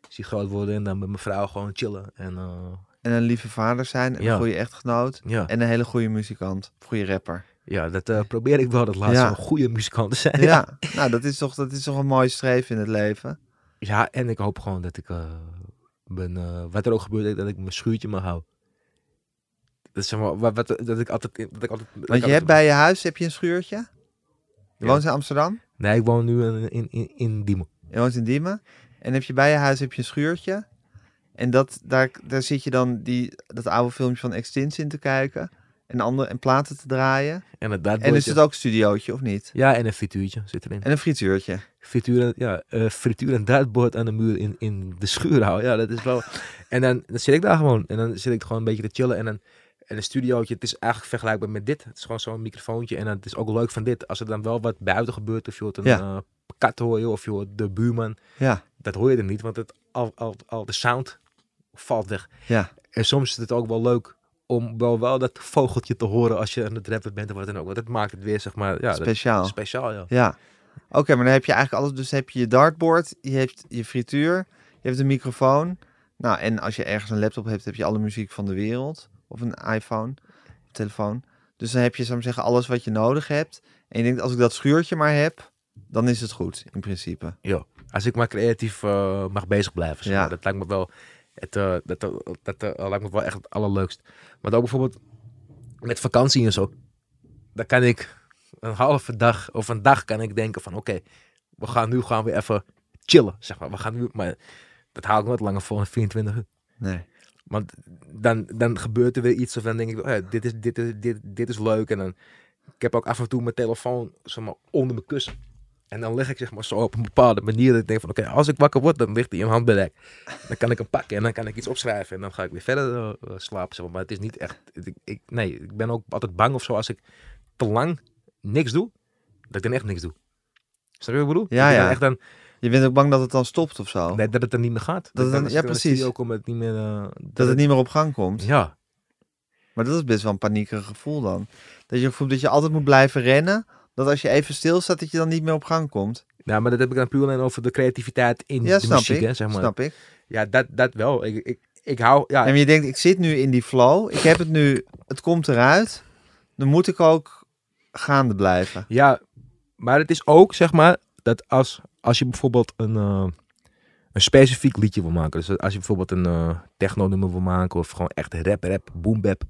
zien groot worden en dan met mijn vrouw gewoon chillen. En eh, En een lieve vader zijn, en Ja. een goede echtgenoot. ja, En een hele goede muzikant. Goede rapper. ja, dat eh, probeer ik wel dat laatste Ja. een goede muzikant te zijn. Ja, nou dat is, toch, dat is toch een mooie streef in het leven. Ja, en ik hoop gewoon dat ik, ben, eh, wat er ook gebeurt, dat ik mijn schuurtje mag houden. Dat is zeg maar, wat, wat, dat ik altijd... Dat ik altijd dat ik Want je hebt bij je huis heb je een schuurtje. Je woont in Amsterdam. Nee, ik woon nu in, in, in, in Diemen. Je woont in Diemen. En heb je bij je huis heb je een schuurtje. En dat, daar, daar zit je dan die, dat oude filmpje van Extinct in te kijken. En, andere, en platen te draaien. En het En is het ook een studiootje, of niet? Ja, en een frituurtje zit erin. En een frituurtje. frituur, en- ja, eh, frituur en aan de muur in, in de schuur houden. Ja, dat is wel... En dan, dan zit ik daar gewoon. En dan zit ik gewoon een beetje te chillen. En, dan, en een studiootje, het is eigenlijk vergelijkbaar met dit. Het is gewoon zo'n microfoontje. En dan, het is ook leuk van dit. Als er dan wel wat buiten gebeurt, of je hoort een Ja. eh, kat hoor je, of je hoort de buurman. Ja, Dat hoor je er niet, want het, al, al, al de sound valt weg. ja. En soms is het ook wel leuk om wel, wel dat vogeltje te horen als je aan het rappen bent of wat dan ook. Want dat maakt het weer, zeg maar, ja, dat- speciaal. speciaal, ja. Ja. Oké, maar dan heb je eigenlijk alles. Dus heb je je dartboard, je hebt je frituur, je hebt een microfoon. Nou, en als je ergens een laptop hebt, heb je alle muziek van de wereld. Of een iPhone, telefoon. Dus dan heb je, zou ik zeggen, alles wat je nodig hebt. En je denkt, als ik dat schuurtje maar heb, dan is het goed, in principe. Ja, als ik maar creatief eh, mag bezig blijven. Zeg Ja. Dat lijkt me wel, het, eh, dat, dat, dat eh, lijkt me wel echt het allerleukst. Maar ook bijvoorbeeld met vakantie en zo. Dan kan ik een halve dag of een dag kan ik denken van oké, we gaan nu gaan we even chillen. Zeg maar. We gaan nu, maar dat haal ik nooit langer voor 24 uur. Nee. Want dan, dan gebeurt er weer iets of dan denk ik, oh dit, is, dit, is, dit, dit is leuk. En dan, ik heb ook af en toe mijn telefoon zeg maar, onder mijn kussen. En dan leg ik zeg maar zo op een bepaalde manier dat ik denk van, oké, als ik wakker word, dan ligt die in handbereik. Dan kan ik hem pakken en dan kan ik iets opschrijven en dan ga ik weer verder eh, slapen. Zeg maar. maar het is niet echt, ik, ik, nee, ik ben ook altijd bang of zo als ik te lang niks doe, dat ik dan echt niks doe. Snap je wat ik bedoel? Ja, Dat ik dan ja. Echt dan, Je bent ook bang dat het dan stopt of zo. nee, dat het er niet meer gaat. Dat het dan- als ja, precies. kom, dat het niet meer... eh, dat het niet meer op gang komt. Ja, Maar dat is best wel een paniekerig gevoel dan. Dat je voelt dat je altijd moet blijven rennen. Dat als je even stilstaat, dat je dan niet meer op gang komt. Nou, maar dat heb ik dan puur alleen over de creativiteit in Ja, de snap muziek, ik. hè, zeg maar. Snap ik. Ja, dat, dat wel. Ik, ik, ik hou, ja, En je denkt, ik zit nu in die flow. Ik heb het nu, het komt eruit. Dan moet ik ook gaande blijven. ja, maar het is ook, zeg maar, dat als, als je bijvoorbeeld een, eh, een specifiek liedje wil maken. Dus als je bijvoorbeeld een eh techno nummer wil maken of gewoon echt rap, rap, boom bap.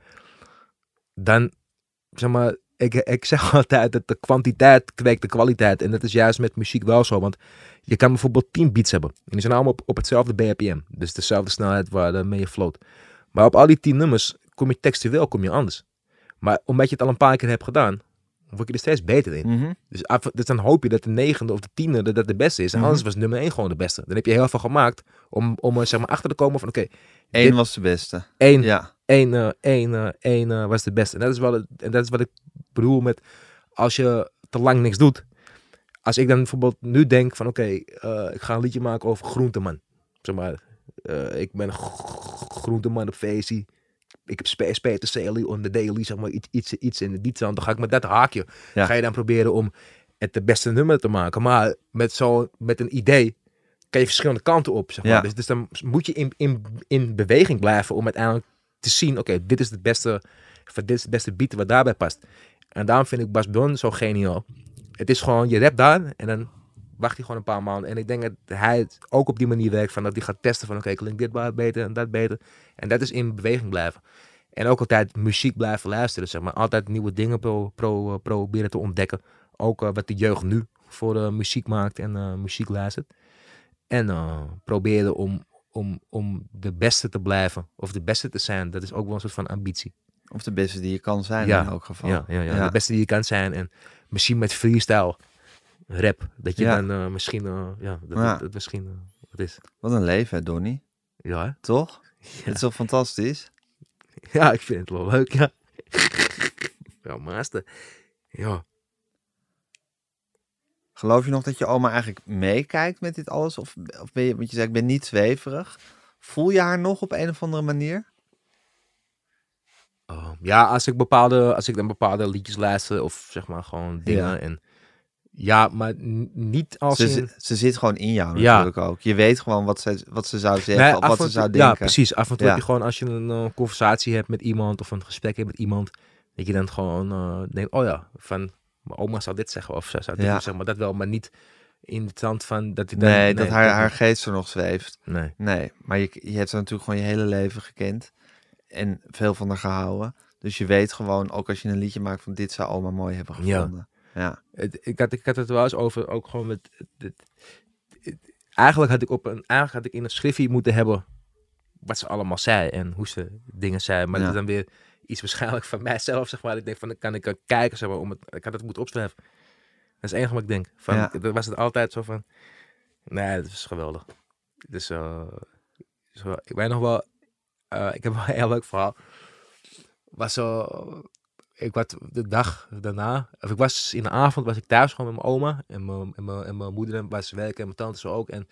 Dan, zeg maar, ik, ik zeg altijd dat de kwantiteit kweekt de kwaliteit. En dat is juist met muziek wel zo. Want je kan bijvoorbeeld 10 beats hebben. En die zijn allemaal op, op hetzelfde BPM. Dus dezelfde snelheid waarmee je float. Maar op al die 10 nummers kom je textueel kom je anders. Maar omdat je het al een paar keer hebt gedaan, word je er steeds beter in. Mhm. Dus, af- dus dan hoop je dat de negende of de tiende dat dat de beste is. En Mhm. anders was nummer 1 gewoon de beste. Dan heb je heel veel gemaakt om, om zeg maar achter te komen van oké, Eén Dit- was de beste. één, Ja. Één, eh, één, eh, één eh, was de beste. En dat, is het- en dat is wat ik bedoel met als je te lang niks doet. Als ik dan bijvoorbeeld nu denk van oké, ik ga een liedje maken over groenteman. Zeg maar, ik ben groenteman op Facie. Ik heb Space Peter on the daily, zeg maar, iets, iets, iets in de diepte. Dan ga ik met dat haakje, Ja. ga je dan proberen om het de beste nummer te maken. Maar met, zo, met een idee kan je verschillende kanten op, zeg maar. Ja. Dus, dus dan moet je in, in, in beweging blijven om uiteindelijk te zien, oké, dit is het beste, dit beste beat wat daarbij past. En daarom vind ik Bas Bon zo geniaal. Het is gewoon, je rapt daar en dan wacht hij gewoon een paar maanden. En ik denk dat hij ook op die manier werkt, van dat hij gaat testen van, oké, klinkt dit waar beter en dat beter. En dat is in beweging blijven. En ook altijd muziek blijven luisteren, zeg maar. Altijd nieuwe dingen pro, pro, eh, proberen te ontdekken. Ook eh, wat de jeugd nu voor eh, muziek maakt en muziek luistert. En proberen om, om, om de beste te blijven. Of de beste te zijn. Dat is ook wel een soort van ambitie. Of de beste die je kan zijn Ja. in elk geval. Ja, ja, ja, Ja. de beste die je kan zijn. En misschien met freestyle rap. Dat je dan eh, misschien... eh, ja, dat, Ja. dat, dat misschien... eh, wat is. Wat een leven, hè, Donnie. Ja? Toch? Het is toch fantastisch? ja, ik vind het wel leuk, ja. ja, master. Ja. Geloof je nog dat je oma eigenlijk meekijkt met dit alles? Of, of ben je, want je zei, ik ben niet zweverig. Voel je haar nog op een of andere manier? Oh, ja, als ik bepaalde, als ik dan bepaalde liedjes luister of zeg maar gewoon dingen Ja. en Ja, maar niet als Ze, in... ze zit gewoon in jou Ja. natuurlijk ook. Je weet gewoon wat ze, wat ze zou zeggen, Nee, of wat ze zou denken. Ja, precies. Af en toe Ja. heb je gewoon, als je een eh, conversatie hebt met iemand of een gesprek hebt met iemand, dat je dan gewoon eh, denkt, oh ja, van mijn oma zou dit zeggen of zij zou dit Ja. zeggen, maar dat wel, maar niet in de stand van dat hij dan... Nee, dat haar, haar geest er nog zweeft. Nee. Nee, maar je, je hebt haar natuurlijk gewoon je hele leven gekend. En veel van haar gehouden. Dus je weet gewoon, ook als je een liedje maakt van dit zou oma mooi hebben Ja. gevonden. Ja. Het, ik, had, ik had het wel eens over, ook gewoon met... het- eigenlijk, had ik op een, eigenlijk had ik in een schriftje moeten hebben wat ze allemaal zei en hoe ze dingen zei. Maar Ja. dat dan weer iets waarschijnlijk van mijzelf, zeg maar. Ik denk van, dan kan ik kijken, zeg maar, om het, ik had het moeten opschrijven. Dat is het enige wat ik denk. Van, Ja. Dat was het altijd zo van, nee, dat is geweldig. Dus, eh, zo, ik weet nog wel, eh, ik heb wel een heel leuk verhaal. Was zo, ik was de dag daarna, of ik was in de avond was ik thuis gewoon met mijn oma en mijn, en mijn, en mijn moeder was werken en mijn tante zo ook. En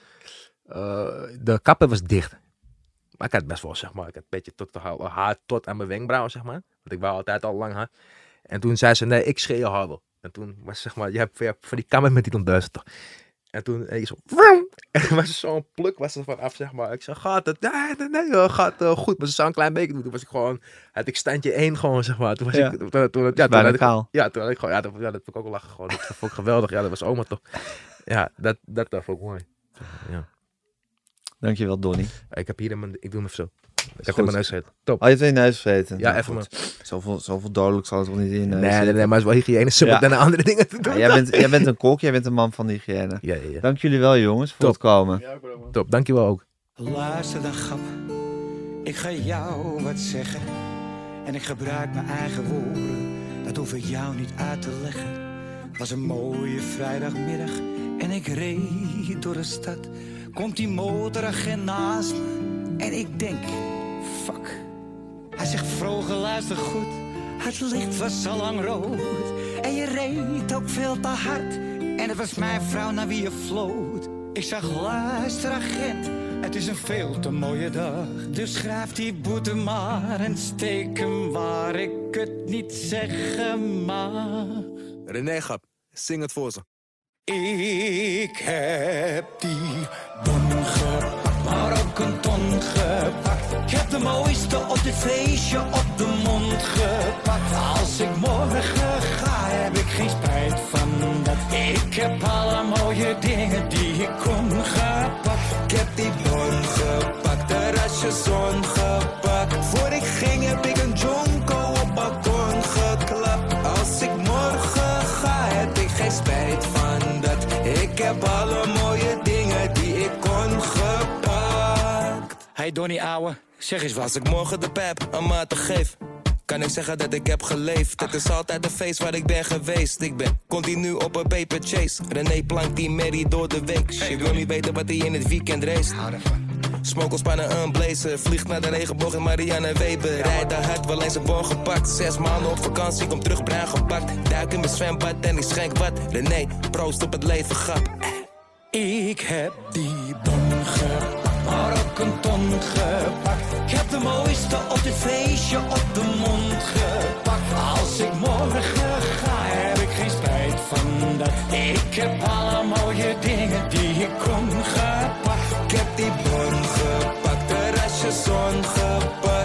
eh, de kapper was dicht. Maar ik had best wel, zeg maar, ik had een beetje tot de haar, tot aan mijn wenkbrauwen, zeg maar. Want ik wou altijd al lang haar. En toen zei ze, nee, ik scheer je haar wel. En toen was zeg maar, je hebt, je hebt van die kamer met die onduizend toch. En toen en ik zo, vroom. en was zo'n pluk was er vanaf, zeg maar. Ik zei, gaat het? Nee, nee, nee, gaat eh, goed. Maar ze zou een klein beetje doen. Toen was ik gewoon, had ik standje 1 gewoon, zeg maar. Toen was Ja. ik, toen, toen, toen, ja, toen had ik, ja, toen had ik gewoon, ja, dat, ja, dat vond ik ook wel lachen gewoon. Dat vond ik geweldig. Ja, dat was oma toch. Ja, dat, dat, dat vond ik mooi. Ja. Dankjewel, Donny. Ik heb hier in mijn, ik doe hem even zo. Ik heb in mijn neus gezeten. Top. Oh, je hebt in je neus gezeten. Ja, Nou, even goed. Zoveel, zoveel dodelijk zal het wel niet in je neus Nee, nee, nee, maar het is wel hygiëne. Ze Ja. dan andere dingen te doen. Ja, jij, bent, jij bent een kok, jij bent een man van de hygiëne. Ja, ja, ja. Dank jullie wel, jongens, voor Top. het komen. Top, dankjewel ook. Luister dan, grap. Ik ga jou wat zeggen. En ik gebruik mijn eigen woorden. Dat hoef ik jou niet uit te leggen. Was een mooie vrijdagmiddag. En ik reed door de stad. Komt die motoragent naast me. En ik denk, fuck. Hij zegt, vroeger luister goed. Het licht was al lang rood. En je reed ook veel te hard. En het was mijn vrouw naar wie je floot. Ik zag, luister agent. Het is een veel te mooie dag. Dus schrijf die boete maar en steek hem waar ik het niet zeggen mag. René Gap, zing het voor ze. Ik heb die bon gepakt, maar ook een ton gepakt. Ik heb de mooiste op dit feestje op de mond gepakt. Als ik morgen ga, heb ik geen spijt van dat. Ik heb alle mooie dingen die ik kon gepakt. Ik heb die bon gepakt, terrasje zon gepakt. Voor ik ging heb ik een jonko Hey Donnie ouwe, zeg eens wat. Als ik morgen de pep een maat geef, kan ik zeggen dat ik heb geleefd. Het is altijd een feest waar ik ben geweest. Ik ben continu op een paper chase. René plankt die Mary door de week. Je wil niet weten wat hij in het weekend race. Smokelspannen een blazer. Vliegt naar de regenboog in Marianne Weber. Rijdt daar hard, wel eens een bon gepakt. Zes maanden op vakantie, kom terug bruin gepakt. Duik in mijn zwembad en ik schenk wat. René, proost op het leven, grap. Ik heb die bon gepakt, Ik heb de mooiste op dit feestje op de mond gepakt. Als ik morgen ga, heb ik geen spijt van dat. Ik heb alle mooie dingen die ik kon gepakt. Ik heb die bon gepakt, terrasje zon gepakt.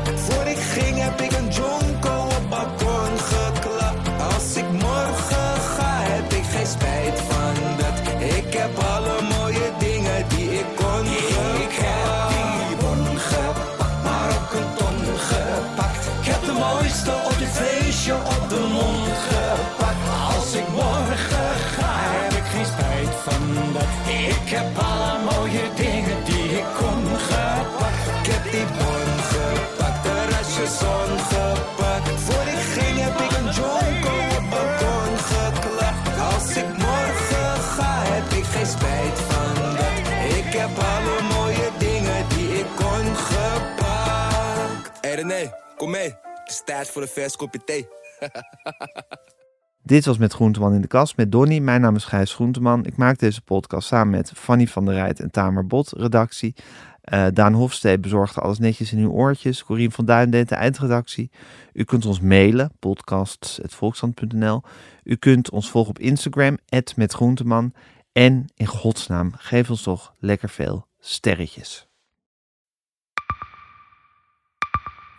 René, kom mee. Het is tijd voor een vers kopje thee. Dit was met Groenteman in de kast met Donny. Mijn naam is Gijs Groenteman. Ik maak deze podcast samen met Fanny van der Rijt en Tamer Bot, redactie. Eh, Daan Hofstee bezorgde alles netjes in uw oortjes. Corien van Duin deed de eindredactie. U kunt ons mailen, podcasts.volksstand.nl. U kunt ons volgen op Instagram, @metgroenteman. En in godsnaam, geef ons toch lekker veel sterretjes.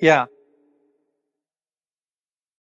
ja,